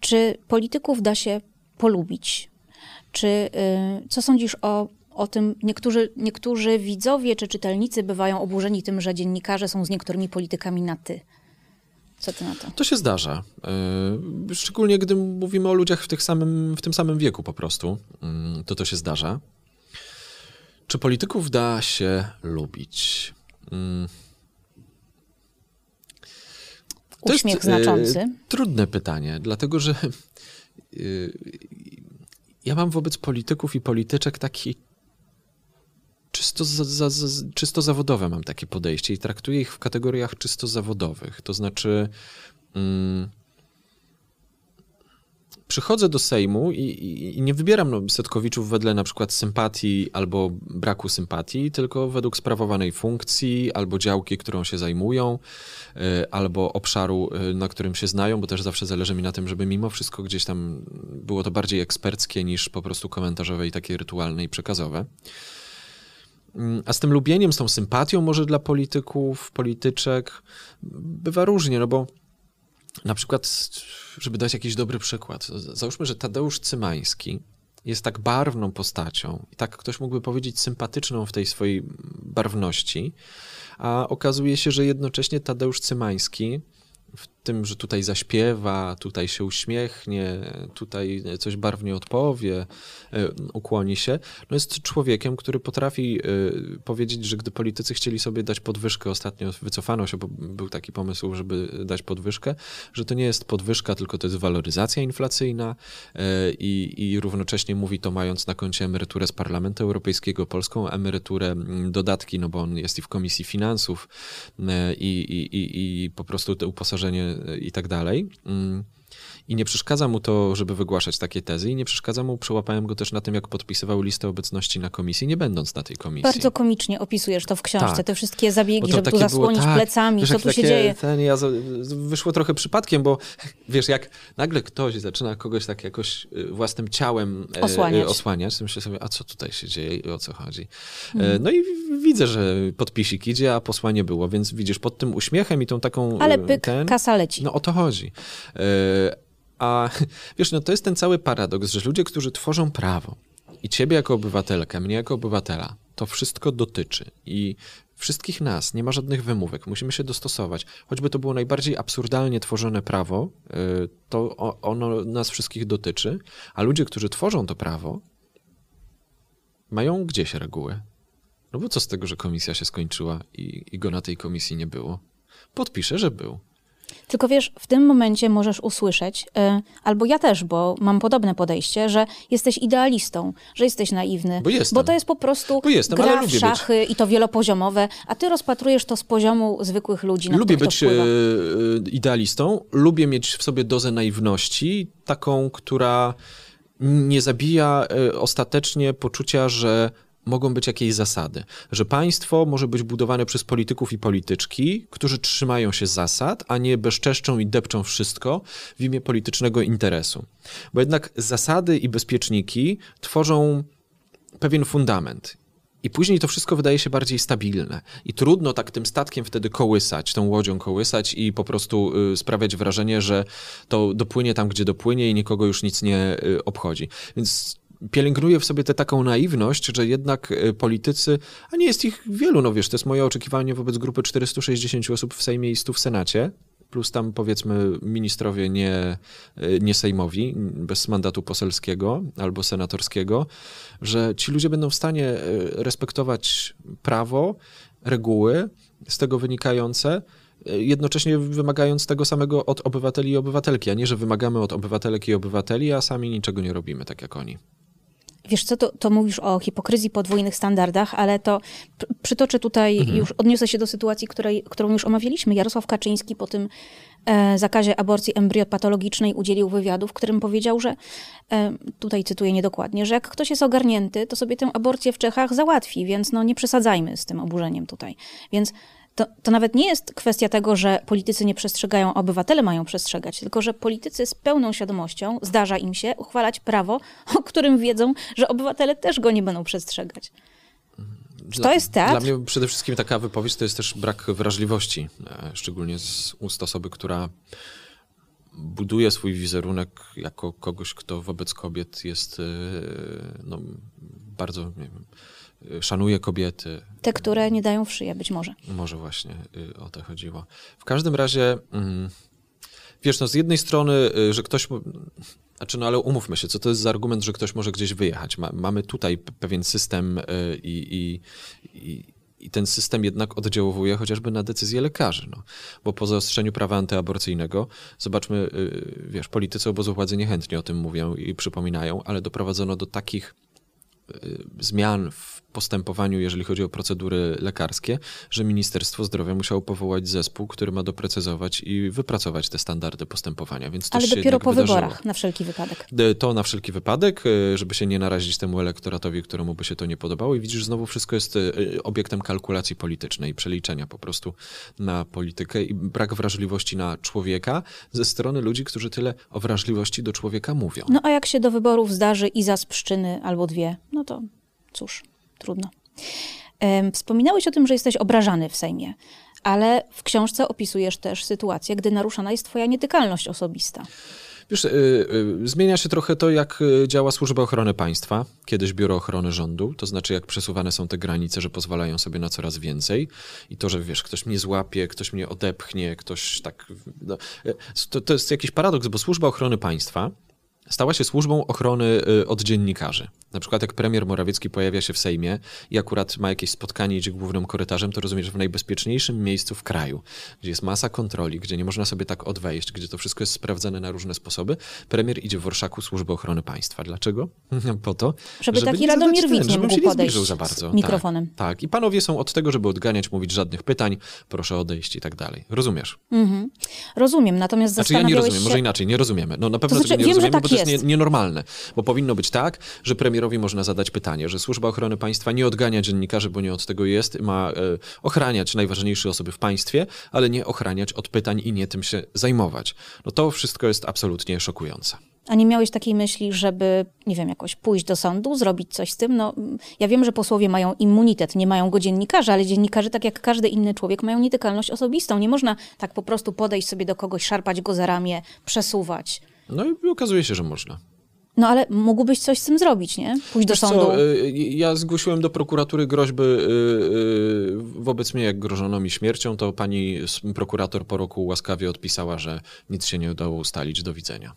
Czy polityków da się polubić? Czy y, co sądzisz o, o tym? Niektórzy, niektórzy widzowie czy czytelnicy bywają oburzeni tym, że dziennikarze są z niektórymi politykami na ty. Co ty na to? To się zdarza. Y, szczególnie gdy mówimy o ludziach w, tych samym, w tym samym wieku po prostu, mm, to to się zdarza. Czy polityków da się lubić? To Uśmiech jest, znaczący. Trudne pytanie, dlatego że y, ja mam wobec polityków i polityczek taki czysto, za, za, czysto zawodowe mam takie podejście i traktuję ich w kategoriach czysto zawodowych. To znaczy, mm, przychodzę do Sejmu i, i, i nie wybieram no, setkowiczów wedle na przykład sympatii albo braku sympatii, tylko według sprawowanej funkcji albo działki, którą się zajmują, y, albo obszaru, y, na którym się znają, bo też zawsze zależy mi na tym, żeby mimo wszystko gdzieś tam było to bardziej eksperckie niż po prostu komentarzowe i takie rytualne i przekazowe. Mm, a z tym lubieniem, z tą sympatią może dla polityków, polityczek, bywa różnie, no bo na przykład, żeby dać jakiś dobry przykład, załóżmy, że Tadeusz Cymański jest tak barwną postacią i tak ktoś mógłby powiedzieć sympatyczną w tej swojej barwności, a okazuje się, że jednocześnie Tadeusz Cymański w tym, że tutaj zaśpiewa, tutaj się uśmiechnie, tutaj coś barwnie odpowie, e, ukłoni się, no jest człowiekiem, który potrafi e, powiedzieć, że gdy politycy chcieli sobie dać podwyżkę, ostatnio wycofano się, bo był taki pomysł, żeby dać podwyżkę, że to nie jest podwyżka, tylko to jest waloryzacja inflacyjna e, i, i równocześnie mówi to mając na koncie emeryturę z Parlamentu Europejskiego, polską emeryturę, dodatki, no bo on jest i w Komisji Finansów i, i, i, i po prostu to uposażenie i tak dalej. I nie przeszkadza mu to, żeby wygłaszać takie tezy, i nie przeszkadza mu, przełapałem go też na tym, jak podpisywał listę obecności na komisji, nie będąc na tej komisji. Bardzo komicznie opisujesz to w książce, tak. te wszystkie zabiegi, żeby tu zasłonić było, tak, plecami, wiesz, co tu takie, się dzieje. Ten, ja wyszło trochę przypadkiem, bo wiesz, jak nagle ktoś zaczyna kogoś tak jakoś y, własnym ciałem e, osłaniać, osłaniać to myślę sobie, a co tutaj się dzieje i o co chodzi. Hmm. No i widzę, że podpisik idzie, a posłanie było, więc widzisz, pod tym uśmiechem i tą taką... Ale pyk, ten, kasa leci. No o to chodzi. A wiesz, no to jest ten cały paradoks, że ludzie, którzy tworzą prawo i ciebie jako obywatelkę, mnie jako obywatela, to wszystko dotyczy i wszystkich nas, nie ma żadnych wymówek, musimy się dostosować. Choćby to było najbardziej absurdalnie tworzone prawo, y, to ono nas wszystkich dotyczy, a ludzie, którzy tworzą to prawo, mają gdzieś reguły. No bo co z tego, że komisja się skończyła i, i go na tej komisji nie było? Podpiszę, że był. Tylko wiesz, w tym momencie możesz usłyszeć, yy, albo ja też, bo mam podobne podejście, że jesteś idealistą, że jesteś naiwny. Bo jestem. Bo to jest po prostu bo jestem, gra w szachy być. i to wielopoziomowe, a ty rozpatrujesz to z poziomu zwykłych ludzi. Na lubię być yy, idealistą, lubię mieć w sobie dozę naiwności, taką, która nie zabija ostatecznie poczucia, że mogą być jakieś zasady, że państwo może być budowane przez polityków i polityczki, którzy trzymają się zasad, a nie bezczeszczą i depczą wszystko w imię politycznego interesu. Bo jednak zasady i bezpieczniki tworzą pewien fundament. I później to wszystko wydaje się bardziej stabilne. I trudno tak tym statkiem wtedy kołysać, tą łodzią kołysać i po prostu y, sprawiać wrażenie, że to dopłynie tam, gdzie dopłynie i nikogo już nic nie y, obchodzi. Więc pielęgnuje w sobie tę taką naiwność, że jednak e, politycy, a nie jest ich wielu, no wiesz, to jest moje oczekiwanie wobec grupy 460 osób w Sejmie i 100 w Senacie, plus tam powiedzmy ministrowie nie, e, nie sejmowi, bez mandatu poselskiego albo senatorskiego, że ci ludzie będą w stanie e, respektować prawo, reguły z tego wynikające, jednocześnie wymagając tego samego od obywateli i obywatelki, a nie, że wymagamy od obywatelek i obywateli, a sami niczego nie robimy tak jak oni. Wiesz co, to, to mówisz o hipokryzji, podwójnych standardach, ale to przytoczę tutaj, mhm. już odniosę się do sytuacji, której, którą już omawialiśmy. Jarosław Kaczyński po tym e, zakazie aborcji embryopatologicznej udzielił wywiadu, w którym powiedział, że, e, tutaj cytuję niedokładnie, że jak ktoś jest ogarnięty, to sobie tę aborcję w Czechach załatwi, więc no nie przesadzajmy z tym oburzeniem tutaj. Więc to, to nawet nie jest kwestia tego, że politycy nie przestrzegają, a obywatele mają przestrzegać, tylko że politycy z pełną świadomością zdarza im się uchwalać prawo, o którym wiedzą, że obywatele też go nie będą przestrzegać. Czy to jest teatr? Dla mnie przede wszystkim taka wypowiedź to jest też brak wrażliwości, e, szczególnie z ust osoby, która buduje swój wizerunek jako kogoś, kto wobec kobiet jest e, no, bardzo nie wiem, szanuje kobiety. Te, które nie dają w szyję, być może. Może właśnie y, o to chodziło. W każdym razie, mm, wiesz, no z jednej strony, y, że ktoś, znaczy no ale umówmy się, co to jest za argument, że ktoś może gdzieś wyjechać. mamy tutaj pewien system y, i, i, i i ten system jednak oddziałuje chociażby na decyzje lekarzy. No. Bo po zaostrzeniu prawa antyaborcyjnego, zobaczmy, wiesz, politycy obozu władzy niechętnie o tym mówią i przypominają, ale doprowadzono do takich zmian w postępowaniu, jeżeli chodzi o procedury lekarskie, że Ministerstwo Zdrowia musiało powołać zespół, który ma doprecyzować i wypracować te standardy postępowania. Więc Ale dopiero po wydarzyło. wyborach, na wszelki wypadek. To na wszelki wypadek, e, żeby się nie narazić temu elektoratowi, któremu by się to nie podobało. I widzisz, znowu wszystko jest e, obiektem kalkulacji politycznej, przeliczenia po prostu na politykę i brak wrażliwości na człowieka ze strony ludzi, którzy tyle o wrażliwości do człowieka mówią. No a jak się do wyborów zdarzy i za sprzczyny albo dwie, no to cóż trudno. Wspominałeś o tym, że jesteś obrażany w Sejmie, ale w książce opisujesz też sytuację, gdy naruszana jest twoja nietykalność osobista. Wiesz, y, y, zmienia się trochę to, jak y, działa Służba Ochrony Państwa, kiedyś Biuro Ochrony Rządu, to znaczy jak przesuwane są te granice, że pozwalają sobie na coraz więcej i to, że wiesz, ktoś mnie złapie, ktoś mnie odepchnie, ktoś tak... No, to, to jest jakiś paradoks, bo Służba Ochrony Państwa stała się służbą ochrony od dziennikarzy. Na przykład jak premier Morawiecki pojawia się w Sejmie i akurat ma jakieś spotkanie, idzie głównym korytarzem, to rozumiesz, że w najbezpieczniejszym miejscu w kraju, gdzie jest masa kontroli, gdzie nie można sobie tak odwejść, gdzie to wszystko jest sprawdzane na różne sposoby, premier idzie w Orszaku Służby Ochrony Państwa. Dlaczego? po to, żeby, żeby taki Radomir Wit nie mógł podejść za bardzo. mikrofonem. Tak, tak, i panowie są od tego, żeby odganiać, mówić żadnych pytań, proszę odejść i tak dalej. Rozumiesz? Mhm. Rozumiem, natomiast znaczy, ja nie rozumiem, się... może inaczej, nie rozumiemy. No na pewno to znaczy, nie wiem, rozumiemy, tak bo to jest, jest nienormalne. Bo powinno być tak, że premier premierowi można zadać pytanie, że Służba Ochrony Państwa nie odgania dziennikarzy, bo nie od tego jest, ma e, ochraniać najważniejsze osoby w państwie, ale nie ochraniać od pytań i nie tym się zajmować. No to wszystko jest absolutnie szokujące. A nie miałeś takiej myśli, żeby, nie wiem, jakoś pójść do sądu, zrobić coś z tym? No, ja wiem, że posłowie mają immunitet, nie mają go dziennikarze, ale dziennikarze, tak jak każdy inny człowiek, mają nietykalność osobistą. Nie można tak po prostu podejść sobie do kogoś, szarpać go za ramię, przesuwać. No i okazuje się, że można. No ale mógłbyś coś z tym zrobić, nie? Pójść Wiesz do sądu. Co, y, ja zgłosiłem do prokuratury groźby y, y, wobec mnie, jak grożono mi śmiercią, to pani prokurator po roku łaskawie odpisała, że nic się nie udało ustalić. Do widzenia.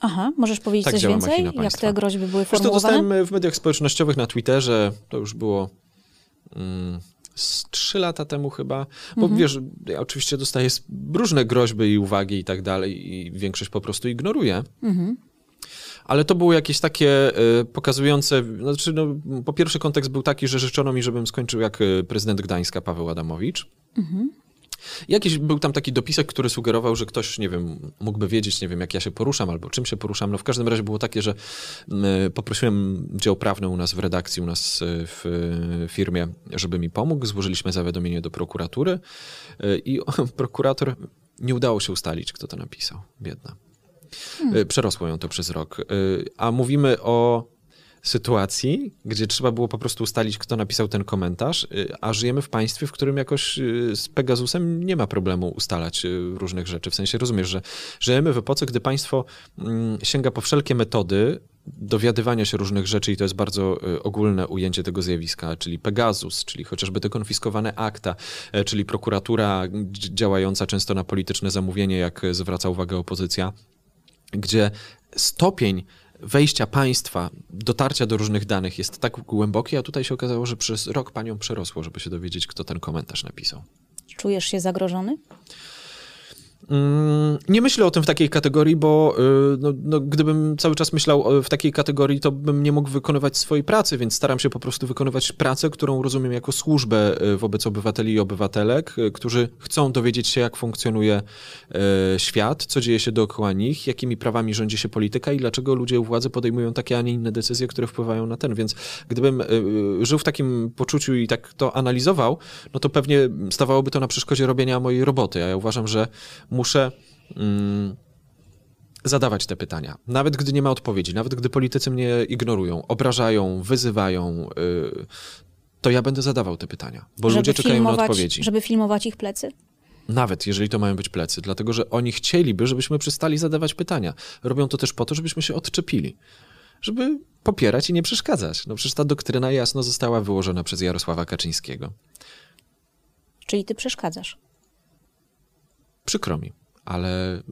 Aha, możesz powiedzieć tak coś więcej? Jak te groźby były formułowane? Wiesz, to dostałem w mediach społecznościowych na Twitterze, to już było... Mm, trzy lata temu chyba, bo mhm. wiesz, ja oczywiście dostaję różne groźby i uwagi i tak dalej i większość po prostu ignoruję. Mhm ale to było jakieś takie y, pokazujące, znaczy no, po pierwsze kontekst był taki, że życzono mi, żebym skończył jak y, prezydent Gdańska Paweł Adamowicz. Mhm. Jakiś był tam taki dopisek, który sugerował, że ktoś, nie wiem, mógłby wiedzieć, nie wiem, jak ja się poruszam albo czym się poruszam. No w każdym razie było takie, że y, poprosiłem dział prawny u nas w redakcji, u nas w firmie, żeby mi pomógł. Złożyliśmy zawiadomienie do prokuratury i prokurator nie udało się ustalić, kto to napisał. Biedna. Hmm. Przerosło ją to przez rok. A mówimy o sytuacji, gdzie trzeba było po prostu ustalić, kto napisał ten komentarz, y, a żyjemy w państwie, w którym jakoś z Pegasusem nie ma problemu ustalać różnych rzeczy. W sensie rozumiesz, że żyjemy w epoce, gdy państwo mm, sięga po wszelkie metody dowiadywania się różnych rzeczy i to jest bardzo ogólne ujęcie tego zjawiska, czyli Pegasus, czyli chociażby te konfiskowane akta, e, czyli prokuratura działająca często na polityczne zamówienie, jak zwraca uwagę opozycja gdzie stopień wejścia państwa, dotarcia do różnych danych jest tak głęboki, a tutaj się okazało, że przez rok panią przerosło, żeby się dowiedzieć, kto ten komentarz napisał. Czujesz się zagrożony? Mm, nie myślę o tym w takiej kategorii, bo y, no, no, gdybym cały czas myślał w takiej kategorii, to bym nie mógł wykonywać swojej pracy, więc staram się po prostu wykonywać pracę, którą rozumiem jako służbę y, wobec obywateli i obywatelek, y, którzy chcą dowiedzieć się, jak funkcjonuje świat, co dzieje się dookoła nich, jakimi prawami rządzi się polityka i dlaczego ludzie u władzy podejmują takie, a nie inne decyzje, które wpływają na ten. Więc gdybym żył w takim poczuciu i tak to analizował, no to pewnie stawałoby to na przeszkodzie robienia mojej roboty. A ja uważam, że muszę mm, zadawać te pytania. Nawet gdy nie ma odpowiedzi, nawet gdy politycy mnie ignorują, obrażają, wyzywają, yy, to ja będę zadawał te pytania, bo żeby ludzie czekają na odpowiedzi. Żeby filmować ich plecy? Nawet jeżeli to mają być plecy, dlatego że oni chcieliby, żebyśmy przestali zadawać pytania. Robią to też po to, żebyśmy się odczepili żeby popierać i nie przeszkadzać. No przecież ta doktryna jasno została wyłożona przez Jarosława Kaczyńskiego. Czyli ty przeszkadzasz? Przykro mi, ale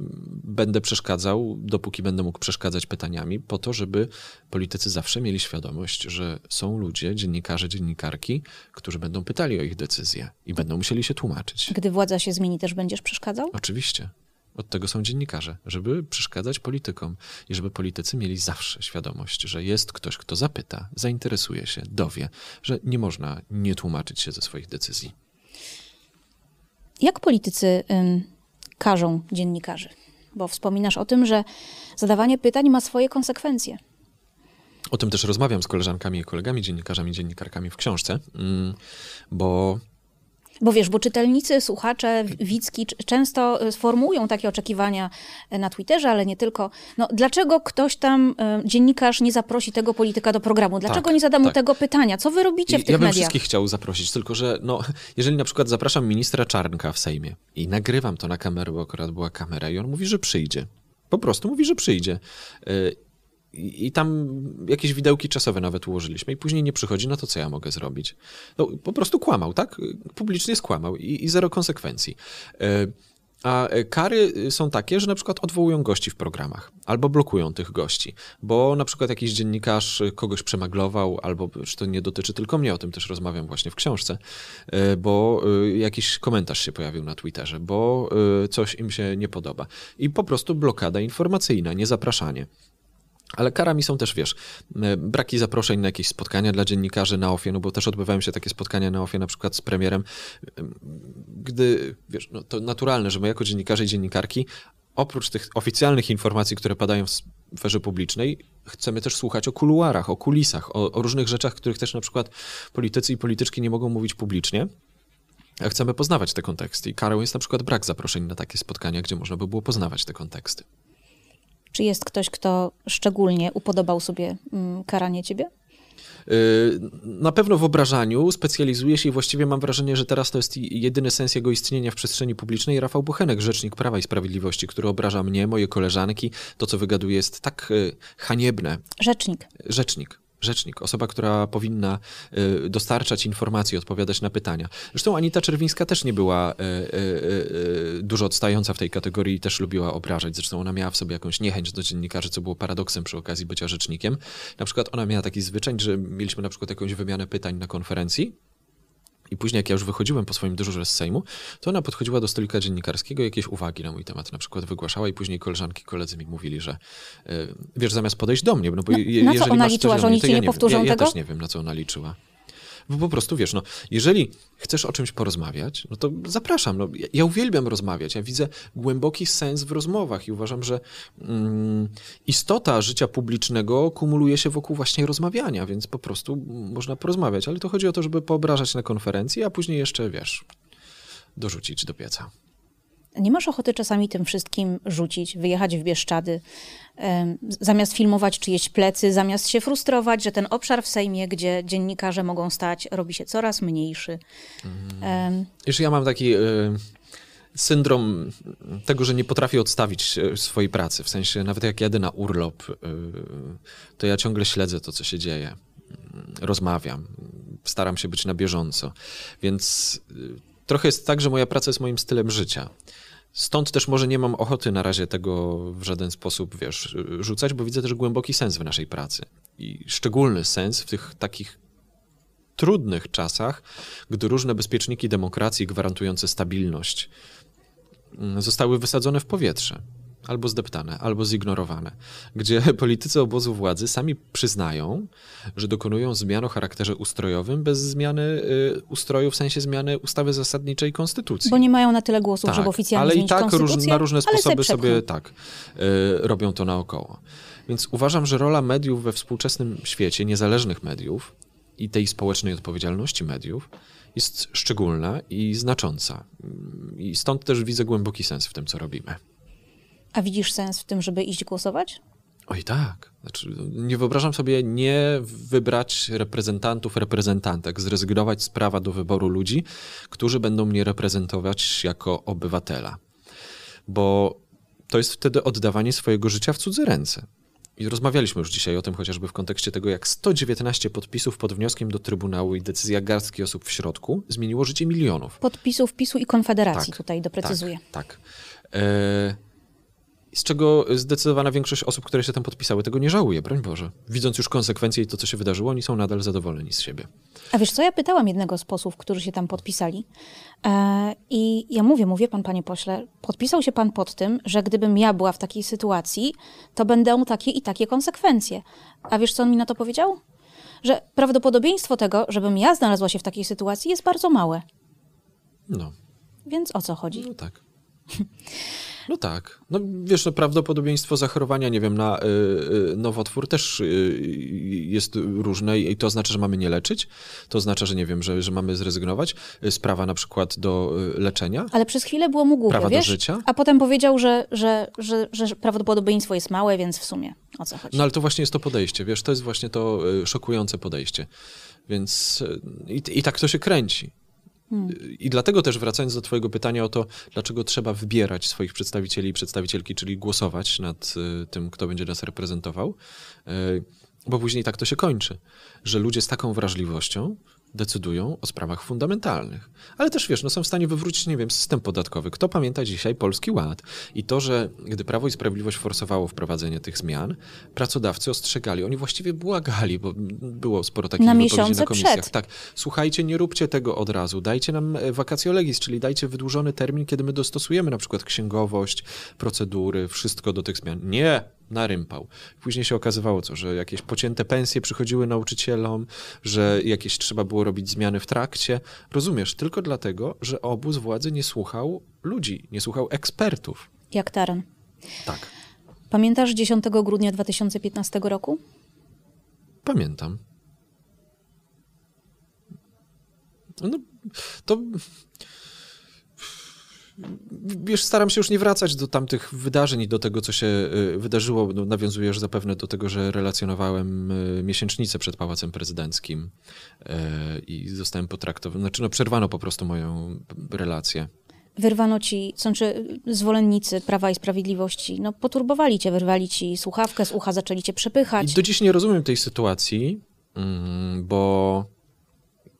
będę przeszkadzał, dopóki będę mógł przeszkadzać pytaniami, po to, żeby politycy zawsze mieli świadomość, że są ludzie, dziennikarze, dziennikarki, którzy będą pytali o ich decyzje i będą musieli się tłumaczyć. Gdy władza się zmieni, też będziesz przeszkadzał? Oczywiście. Od tego są dziennikarze, żeby przeszkadzać politykom i żeby politycy mieli zawsze świadomość, że jest ktoś, kto zapyta, zainteresuje się, dowie, że nie można nie tłumaczyć się ze swoich decyzji. Jak politycy karzą dziennikarzy? Bo wspominasz o tym, że zadawanie pytań ma swoje konsekwencje. O tym też rozmawiam z koleżankami i kolegami, dziennikarzami, dziennikarkami w książce, mm, bo bo wiesz, bo czytelnicy, słuchacze, widzki często e, sformułują takie oczekiwania e, na Twitterze, ale nie tylko. No, dlaczego ktoś tam, e, dziennikarz, nie zaprosi tego polityka do programu? Dlaczego tak, nie zada mu tak. tego pytania? Co wy robicie I, w tych mediach? Ja bym wszystkich chciał zaprosić, tylko że no, jeżeli na przykład zapraszam ministra Czarnka w Sejmie i nagrywam to na kamerę, bo akurat była kamera i on mówi, że przyjdzie, Po prostu mówi, że przyjdzie. I tam jakieś widełki czasowe nawet ułożyliśmy i później nie przychodzi, no to co ja mogę zrobić? No, po prostu kłamał, tak? Publicznie skłamał i, i zero konsekwencji. Y, A kary są takie, że na przykład odwołują gości w programach albo blokują tych gości, bo na przykład jakiś dziennikarz kogoś przemaglował, albo to nie dotyczy tylko mnie, o tym też rozmawiam właśnie w książce, y, bo jakiś komentarz się pojawił na Twitterze, bo coś im się nie podoba. I po prostu blokada informacyjna, niezapraszanie. Ale karami są też, wiesz, braki zaproszeń na jakieś spotkania dla dziennikarzy na OFIE, no bo też odbywają się takie spotkania na OFIE na przykład z premierem, gdy, wiesz, no to naturalne, że my jako dziennikarze i dziennikarki oprócz tych oficjalnych informacji, które padają w sferze publicznej, chcemy też słuchać o kuluarach, o kulisach, o, o różnych rzeczach, których też na przykład politycy i polityczki nie mogą mówić publicznie. A chcemy poznawać te konteksty. I karą jest na przykład brak zaproszeń na takie spotkania, gdzie można by było poznawać te konteksty. Czy jest ktoś, kto szczególnie upodobał sobie mm, karanie ciebie? Yy, Na pewno w obrażaniu specjalizuje się i właściwie mam wrażenie, że teraz to jest jedyny sens jego istnienia w przestrzeni publicznej. Rafał Bochenek, rzecznik Prawa i Sprawiedliwości, który obraża mnie, moje koleżanki. To, co wygaduje, jest tak yy, haniebne. Rzecznik. Rzecznik. Rzecznik, osoba, która powinna y, dostarczać informacji, odpowiadać na pytania. Zresztą Anita Czerwińska też nie była y, y, dużo odstająca w tej kategorii i też lubiła obrażać. Zresztą ona miała w sobie jakąś niechęć do dziennikarzy, co było paradoksem przy okazji bycia rzecznikiem. Na przykład ona miała taki zwyczaj, że mieliśmy na przykład jakąś wymianę pytań na konferencji i później, jak ja już wychodziłem po swoim dyżurze z Sejmu, to ona podchodziła do stolika dziennikarskiego i jakieś uwagi na mój temat na przykład wygłaszała i później koleżanki, koledzy mi mówili, że y, wiesz, zamiast podejść do mnie, no bo No, je, na co jeżeli ona masz liczyła, że oni mnie, ci ja nie nie wiem. powtórzą ja, ja tego? też nie wiem, na co ona liczyła. Bo po prostu, wiesz, no, jeżeli chcesz o czymś porozmawiać, no to zapraszam. No, ja, ja uwielbiam rozmawiać. Ja widzę głęboki sens w rozmowach i uważam, że mm, istota życia publicznego kumuluje się wokół właśnie rozmawiania, więc po prostu można porozmawiać. Ale to chodzi o to, żeby poobrażać na konferencji, a później jeszcze, wiesz, dorzucić do pieca. Nie masz ochoty czasami tym wszystkim rzucić, wyjechać w Bieszczady, zamiast filmować czyjeś plecy, zamiast się frustrować, że ten obszar w Sejmie, gdzie dziennikarze mogą stać, robi się coraz mniejszy. Em, Jeszcze ja mam taki y, syndrom tego, że nie potrafię odstawić y, swojej pracy. W sensie, nawet jak jadę na urlop, y, to ja ciągle śledzę to, co się dzieje. Rozmawiam, staram się być na bieżąco. Więc trochę jest tak, że moja praca jest moim stylem życia. Stąd też może nie mam ochoty na razie tego w żaden sposób, wiesz, rzucać, bo widzę też głęboki sens w naszej pracy. I szczególny sens w tych takich trudnych czasach, gdy różne bezpieczniki demokracji gwarantujące stabilność mm, zostały wysadzone w powietrze, albo zdeptane, albo zignorowane, gdzie politycy obozu władzy sami przyznają, że dokonują zmian o charakterze ustrojowym bez zmiany y, ustroju, w sensie zmiany ustawy zasadniczej konstytucji. bo nie mają na tyle głosów, żeby oficjalnie ale i tak róż, na różne sposoby sobie tak y, robią to naokoło. Więc uważam, że rola mediów we współczesnym świecie, niezależnych mediów i tej społecznej odpowiedzialności mediów jest szczególna i znacząca. I stąd też widzę głęboki sens w tym, co robimy. A widzisz sens w tym, żeby iść głosować? Oj tak. Znaczy, nie wyobrażam sobie nie wybrać reprezentantów, reprezentantek, zrezygnować z prawa do wyboru ludzi, którzy będą mnie reprezentować jako obywatela. Bo to jest wtedy oddawanie swojego życia w cudze ręce. I rozmawialiśmy już dzisiaj o tym chociażby w kontekście tego, jak 119 podpisów pod wnioskiem do Trybunału i decyzja garstki osób w środku zmieniło życie milionów. Podpisów PiSu i Konfederacji, Tak, tutaj doprecyzuję. Tak, tak. E, z czego zdecydowana większość osób, które się tam podpisały, tego nie żałuje, broń Boże. Widząc już konsekwencje i to, co się wydarzyło, oni są nadal zadowoleni z siebie. A wiesz co, ja pytałam jednego z posłów, którzy się tam podpisali e, i ja mówię, mówię pan, panie pośle, podpisał się pan pod tym, że gdybym ja była w takiej sytuacji, to będą takie i takie konsekwencje. A wiesz co on mi na to powiedział? Że prawdopodobieństwo tego, żebym ja znalazła się w takiej sytuacji jest bardzo małe. No, Więc o co chodzi? no tak. No tak. No wiesz, no, prawdopodobieństwo zachorowania, nie wiem, na y, y, nowotwór też y, jest różne i to oznacza, że mamy nie leczyć. To oznacza, że nie wiem, że, że mamy zrezygnować y, z prawa na przykład do y, leczenia. Ale przez chwilę było mu głupio, Prawa do wiesz? życia? A potem powiedział, że, że, że, że prawdopodobieństwo jest małe, więc w sumie o co chodzi? No ale to właśnie jest to podejście, wiesz, to jest właśnie to y, szokujące podejście. Więc y, i, i tak to się kręci. Hmm. I dlatego też wracając do Twojego pytania o to, dlaczego trzeba wybierać swoich przedstawicieli i przedstawicielki, czyli głosować nad y, tym, kto będzie nas reprezentował, y, bo później tak to się kończy, że ludzie z taką wrażliwością decydują o sprawach fundamentalnych. Ale też wiesz, no są w stanie wywrócić, nie wiem, system podatkowy. Kto pamięta dzisiaj Polski Ład? I to, że gdy Prawo i Sprawiedliwość forsowało wprowadzenie tych zmian, pracodawcy ostrzegali, oni właściwie błagali, bo było sporo takich na wypowiedzi na komisjach. Przed. Tak, słuchajcie, nie róbcie tego od razu, dajcie nam e, vacatio legis, czyli dajcie wydłużony termin, kiedy my dostosujemy na przykład księgowość, procedury, wszystko do tych zmian. Nie, narympał. Później się okazywało co, że jakieś pocięte pensje przychodziły nauczycielom, że jakieś trzeba było robić zmiany w trakcie. Rozumiesz, tylko dlatego, że obóz władzy nie słuchał ludzi, nie słuchał ekspertów. Jak taran. Tak. Pamiętasz 10 grudnia 2015 roku? Pamiętam. No, to wiesz, staram się już nie wracać do tamtych wydarzeń i do tego, co się y, wydarzyło. No, nawiązujesz zapewne do tego, że relacjonowałem y, miesięcznicę przed Pałacem Prezydenckim y, i zostałem potraktowany, znaczy no, przerwano po prostu moją relację. Wyrwano ci, znaczy zwolennicy Prawa i Sprawiedliwości, no poturbowali cię, wyrwali ci słuchawkę z ucha, zaczęli cię przepychać. I do dziś nie rozumiem tej sytuacji, mm, bo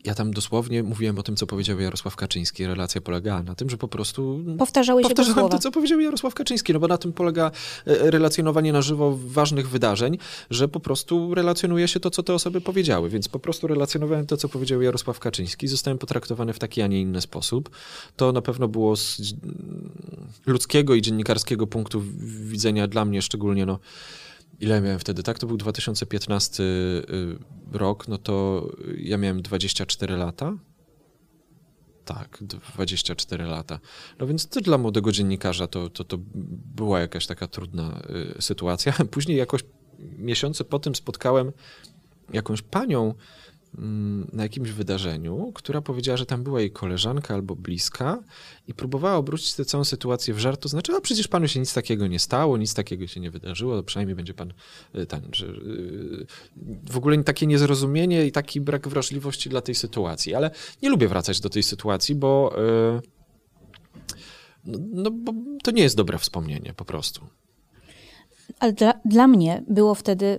ja tam dosłownie mówiłem o tym, co powiedział Jarosław Kaczyński. Relacja polegała na tym, że po prostu Powtarzałeś powtarzałem to, co powiedział Jarosław Kaczyński, no bo na tym polega e, relacjonowanie na żywo ważnych wydarzeń, że po prostu relacjonuje się to, co te osoby powiedziały. Więc po prostu relacjonowałem to, co powiedział Jarosław Kaczyński. Zostałem potraktowany w taki, a nie inny sposób. To na pewno było z ludzkiego i dziennikarskiego punktu widzenia dla mnie szczególnie no, ile miałem wtedy, tak? To był 2015 y, rok, no to ja miałem 24 lata. Tak, 24 lata. No więc to dla młodego dziennikarza to, to, to była jakaś taka trudna y, sytuacja. Później jakoś miesiące po tym spotkałem jakąś panią, na jakimś wydarzeniu, która powiedziała, że tam była jej koleżanka albo bliska i próbowała obrócić tę całą sytuację w żart, to znaczy, a przecież panu się nic takiego nie stało, nic takiego się nie wydarzyło, to przynajmniej będzie pan y, że y, w ogóle takie niezrozumienie i taki brak wrażliwości dla tej sytuacji, ale nie lubię wracać do tej sytuacji, bo y, no, no bo to nie jest dobre wspomnienie po prostu. Ale dla, dla mnie było wtedy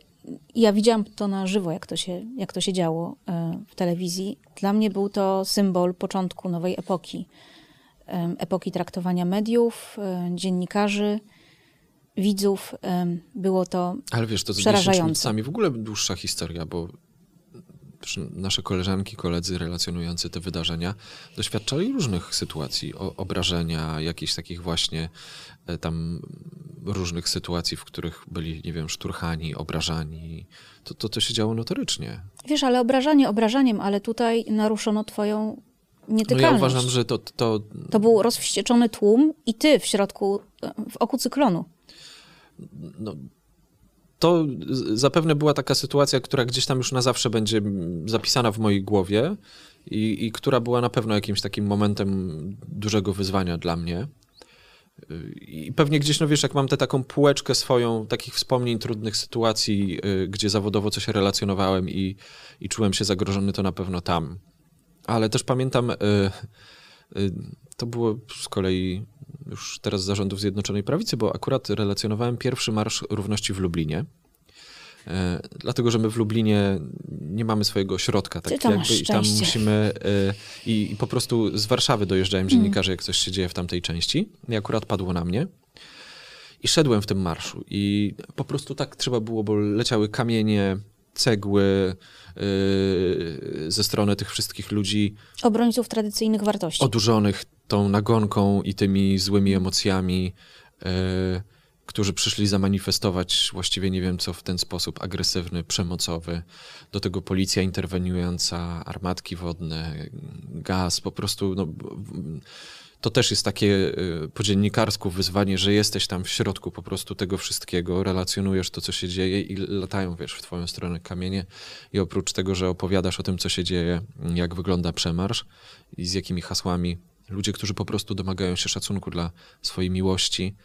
ja widziałam to na żywo, jak to, się, jak to się działo e, w telewizji. Dla mnie był to symbol początku nowej epoki. Epoki traktowania mediów, e, dziennikarzy, widzów. Było to Ale wiesz, to przerażające. sami w ogóle dłuższa historia, bo nasze koleżanki, koledzy relacjonujący te wydarzenia doświadczali różnych sytuacji, o, obrażenia, jakichś takich właśnie e, tam różnych sytuacji, w których byli, nie wiem, szturchani, obrażani. To, to, to się działo notorycznie. Wiesz, ale obrażanie obrażaniem, ale tutaj naruszono twoją nietykalność. No ja uważam, że to... To, to był rozwścieczony tłum i ty w środku, w oku cyklonu. No, to zapewne była taka sytuacja, która gdzieś tam już na zawsze będzie zapisana w mojej głowie i, i która była na pewno jakimś takim momentem dużego wyzwania dla mnie. I pewnie gdzieś, no wiesz, jak mam tę taką półeczkę swoją takich wspomnień, trudnych sytuacji, y, gdzie zawodowo coś relacjonowałem i, i czułem się zagrożony, to na pewno tam. Ale też pamiętam, y, y, to było z kolei już teraz zarządów Zjednoczonej Prawicy, bo akurat relacjonowałem pierwszy Marsz Równości w Lublinie. E, dlatego, że my w Lublinie nie mamy swojego ośrodka, tak jakby, i tam musimy e, i, i, po prostu z Warszawy dojeżdżają mm. dziennikarze, jak coś się dzieje w tamtej części. I akurat padło na mnie. I szedłem w tym marszu i po prostu tak trzeba było, bo leciały kamienie, cegły ze strony tych wszystkich ludzi. Obrońców tradycyjnych wartości. Odurzonych tą nagonką i tymi złymi emocjami. Yy, którzy przyszli zamanifestować właściwie nie wiem co w ten sposób agresywny, przemocowy. Do tego policja interweniująca, armatki wodne, gaz, po prostu no, to też jest takie y, po dziennikarsku wyzwanie, że jesteś tam w środku po prostu tego wszystkiego, relacjonujesz to, co się dzieje i latają, wiesz, w twoją stronę kamienie i oprócz tego, że opowiadasz o tym, co się dzieje, jak wygląda przemarsz i z jakimi hasłami ludzie, którzy po prostu domagają się szacunku dla swojej miłości,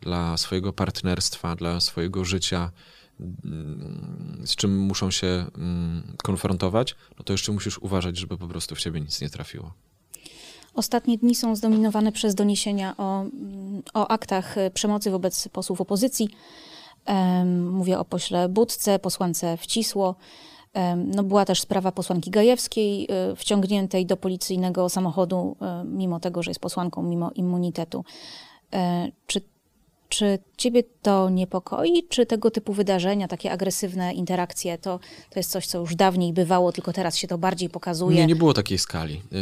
dla swojego partnerstwa, dla swojego życia, mm, z czym muszą się mm, konfrontować, no to jeszcze musisz uważać, żeby po prostu w ciebie nic nie trafiło. Ostatnie dni są zdominowane przez doniesienia o, o aktach przemocy wobec posłów opozycji. Mówię o pośle Budce, posłance Wcisło. No była też sprawa posłanki Gajewskiej, y, wciągniętej do policyjnego samochodu, y, mimo tego, że jest posłanką, mimo immunitetu. E, czy, czy ciebie to niepokoi? Czy tego typu wydarzenia, takie agresywne interakcje, to, to jest coś, co już dawniej bywało, tylko teraz się to bardziej pokazuje? Nie, nie było takiej skali. E,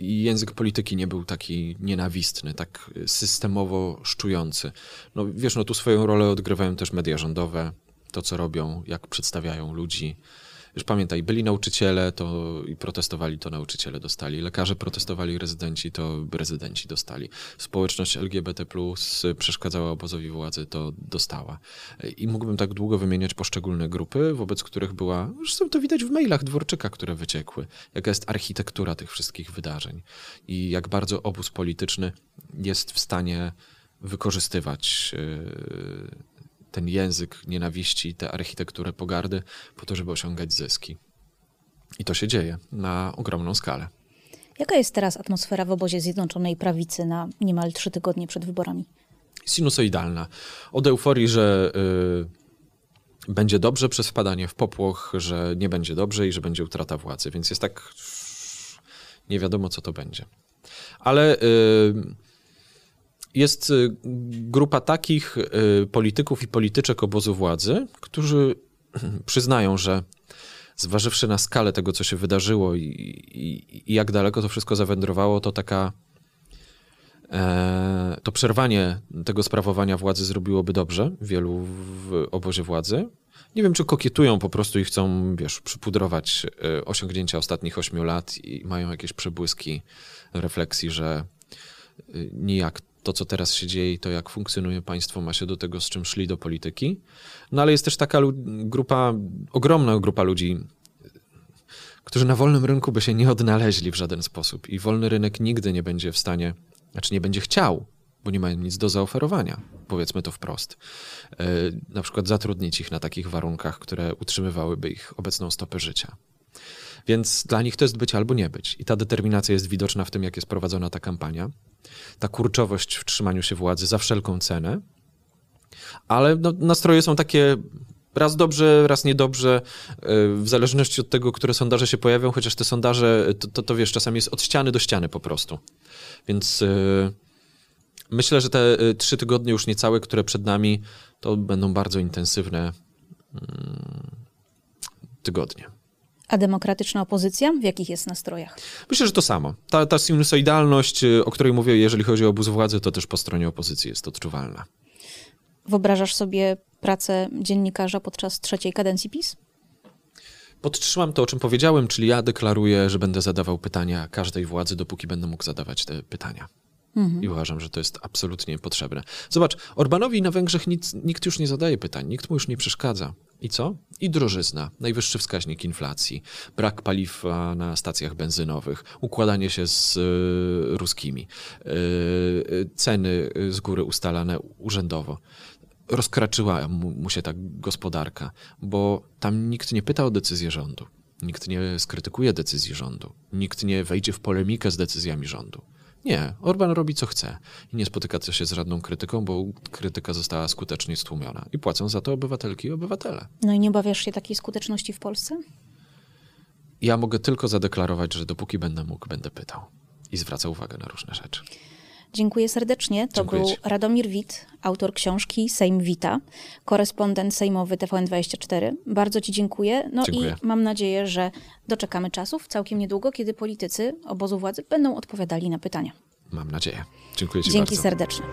język polityki nie był taki nienawistny, tak systemowo szczujący. No wiesz, no tu swoją rolę odgrywają też media rządowe, to co robią, jak przedstawiają ludzi. Już pamiętaj, byli nauczyciele to i protestowali, to nauczyciele dostali. Lekarze protestowali, rezydenci to rezydenci dostali. Społeczność LGBT przeszkadzała obozowi władzy, to dostała. I mógłbym tak długo wymieniać poszczególne grupy, wobec których była, zresztą to widać w mailach Dworczyka, które wyciekły, jaka jest architektura tych wszystkich wydarzeń i jak bardzo obóz polityczny jest w stanie wykorzystywać yy, ten język nienawiści, tę architekturę pogardy po to, żeby osiągać zyski. I to się dzieje na ogromną skalę. Jaka jest teraz atmosfera w obozie Zjednoczonej Prawicy na niemal trzy tygodnie przed wyborami? Sinusoidalna. Od euforii, że y, będzie dobrze, przez wpadanie w popłoch, że nie będzie dobrze i że będzie utrata władzy. Więc jest tak. Nie wiadomo, co to będzie. Ale. Y, jest y, grupa takich y, polityków i polityczek obozu władzy, którzy przyznają, że zważywszy na skalę tego, co się wydarzyło i, i, i jak daleko to wszystko zawędrowało, to taka e, to przerwanie tego sprawowania władzy zrobiłoby dobrze wielu w obozie władzy. Nie wiem, czy kokietują po prostu i chcą, wiesz, przypudrować e, osiągnięcia ostatnich ośmiu lat i mają jakieś przebłyski refleksji, że y, nijak to, co teraz się dzieje i to, jak funkcjonuje państwo, ma się do tego, z czym szli do polityki. No ale jest też taka grupa, ogromna grupa ludzi, którzy na wolnym rynku by się nie odnaleźli w żaden sposób. I wolny rynek nigdy nie będzie w stanie, znaczy nie będzie chciał, bo nie mają nic do zaoferowania, powiedzmy to wprost. Yy, na przykład zatrudnić ich na takich warunkach, które utrzymywałyby ich obecną stopę życia. Więc dla nich to jest być albo nie być. I ta determinacja jest widoczna w tym, jak jest prowadzona ta kampania. Ta kurczowość w trzymaniu się władzy za wszelką cenę. Ale no, nastroje są takie raz dobrze, raz niedobrze, e, w zależności od tego, które sondaże się pojawią, chociaż te sondaże, to, to, to wiesz, czasami jest od ściany do ściany po prostu. Więc yy, myślę, że te yy, trzy tygodnie już niecałe, które przed nami, to będą bardzo intensywne yy, tygodnie. A demokratyczna opozycja? W jakich jest nastrojach? Myślę, że to samo. Ta, ta sinusoidalność, y, o której mówię, jeżeli chodzi o obóz władzy, to też po stronie opozycji jest odczuwalna. Wyobrażasz sobie pracę dziennikarza podczas trzeciej kadencji PiS? Podtrzymam to, o czym powiedziałem, czyli ja deklaruję, że będę zadawał pytania każdej władzy, dopóki będę mógł zadawać te pytania. Mhm. I uważam, że to jest absolutnie potrzebne. Zobacz, Orbanowi na Węgrzech nic, nikt już nie zadaje pytań, nikt mu już nie przeszkadza. I co? I drożyzna, najwyższy wskaźnik inflacji, brak paliwa na stacjach benzynowych, układanie się z y, ruskimi, y, y, ceny z góry ustalane urzędowo. Rozkraczyła mu, mu się ta gospodarka, bo tam nikt nie pyta o decyzję rządu. Nikt nie skrytykuje decyzji rządu. Nikt nie wejdzie w polemikę z decyzjami rządu. Nie, Orban robi co chce i nie spotyka się z żadną krytyką, bo krytyka została skutecznie stłumiona i płacą za to obywatelki i obywatele. No i nie obawiasz się takiej skuteczności w Polsce? Ja mogę tylko zadeklarować, że dopóki będę mógł, będę pytał i zwracał uwagę na różne rzeczy. Dziękuję serdecznie. To Dziękuję był ci. Radomir Wit, autor książki Sejm Wita, korespondent sejmowy TVN24. Bardzo Ci dziękuję. No dziękuję. i mam nadzieję, że doczekamy czasów całkiem niedługo, kiedy politycy obozu władzy będą odpowiadali na pytania. Mam nadzieję. Dziękuję Ci Dzięki bardzo. serdecznie.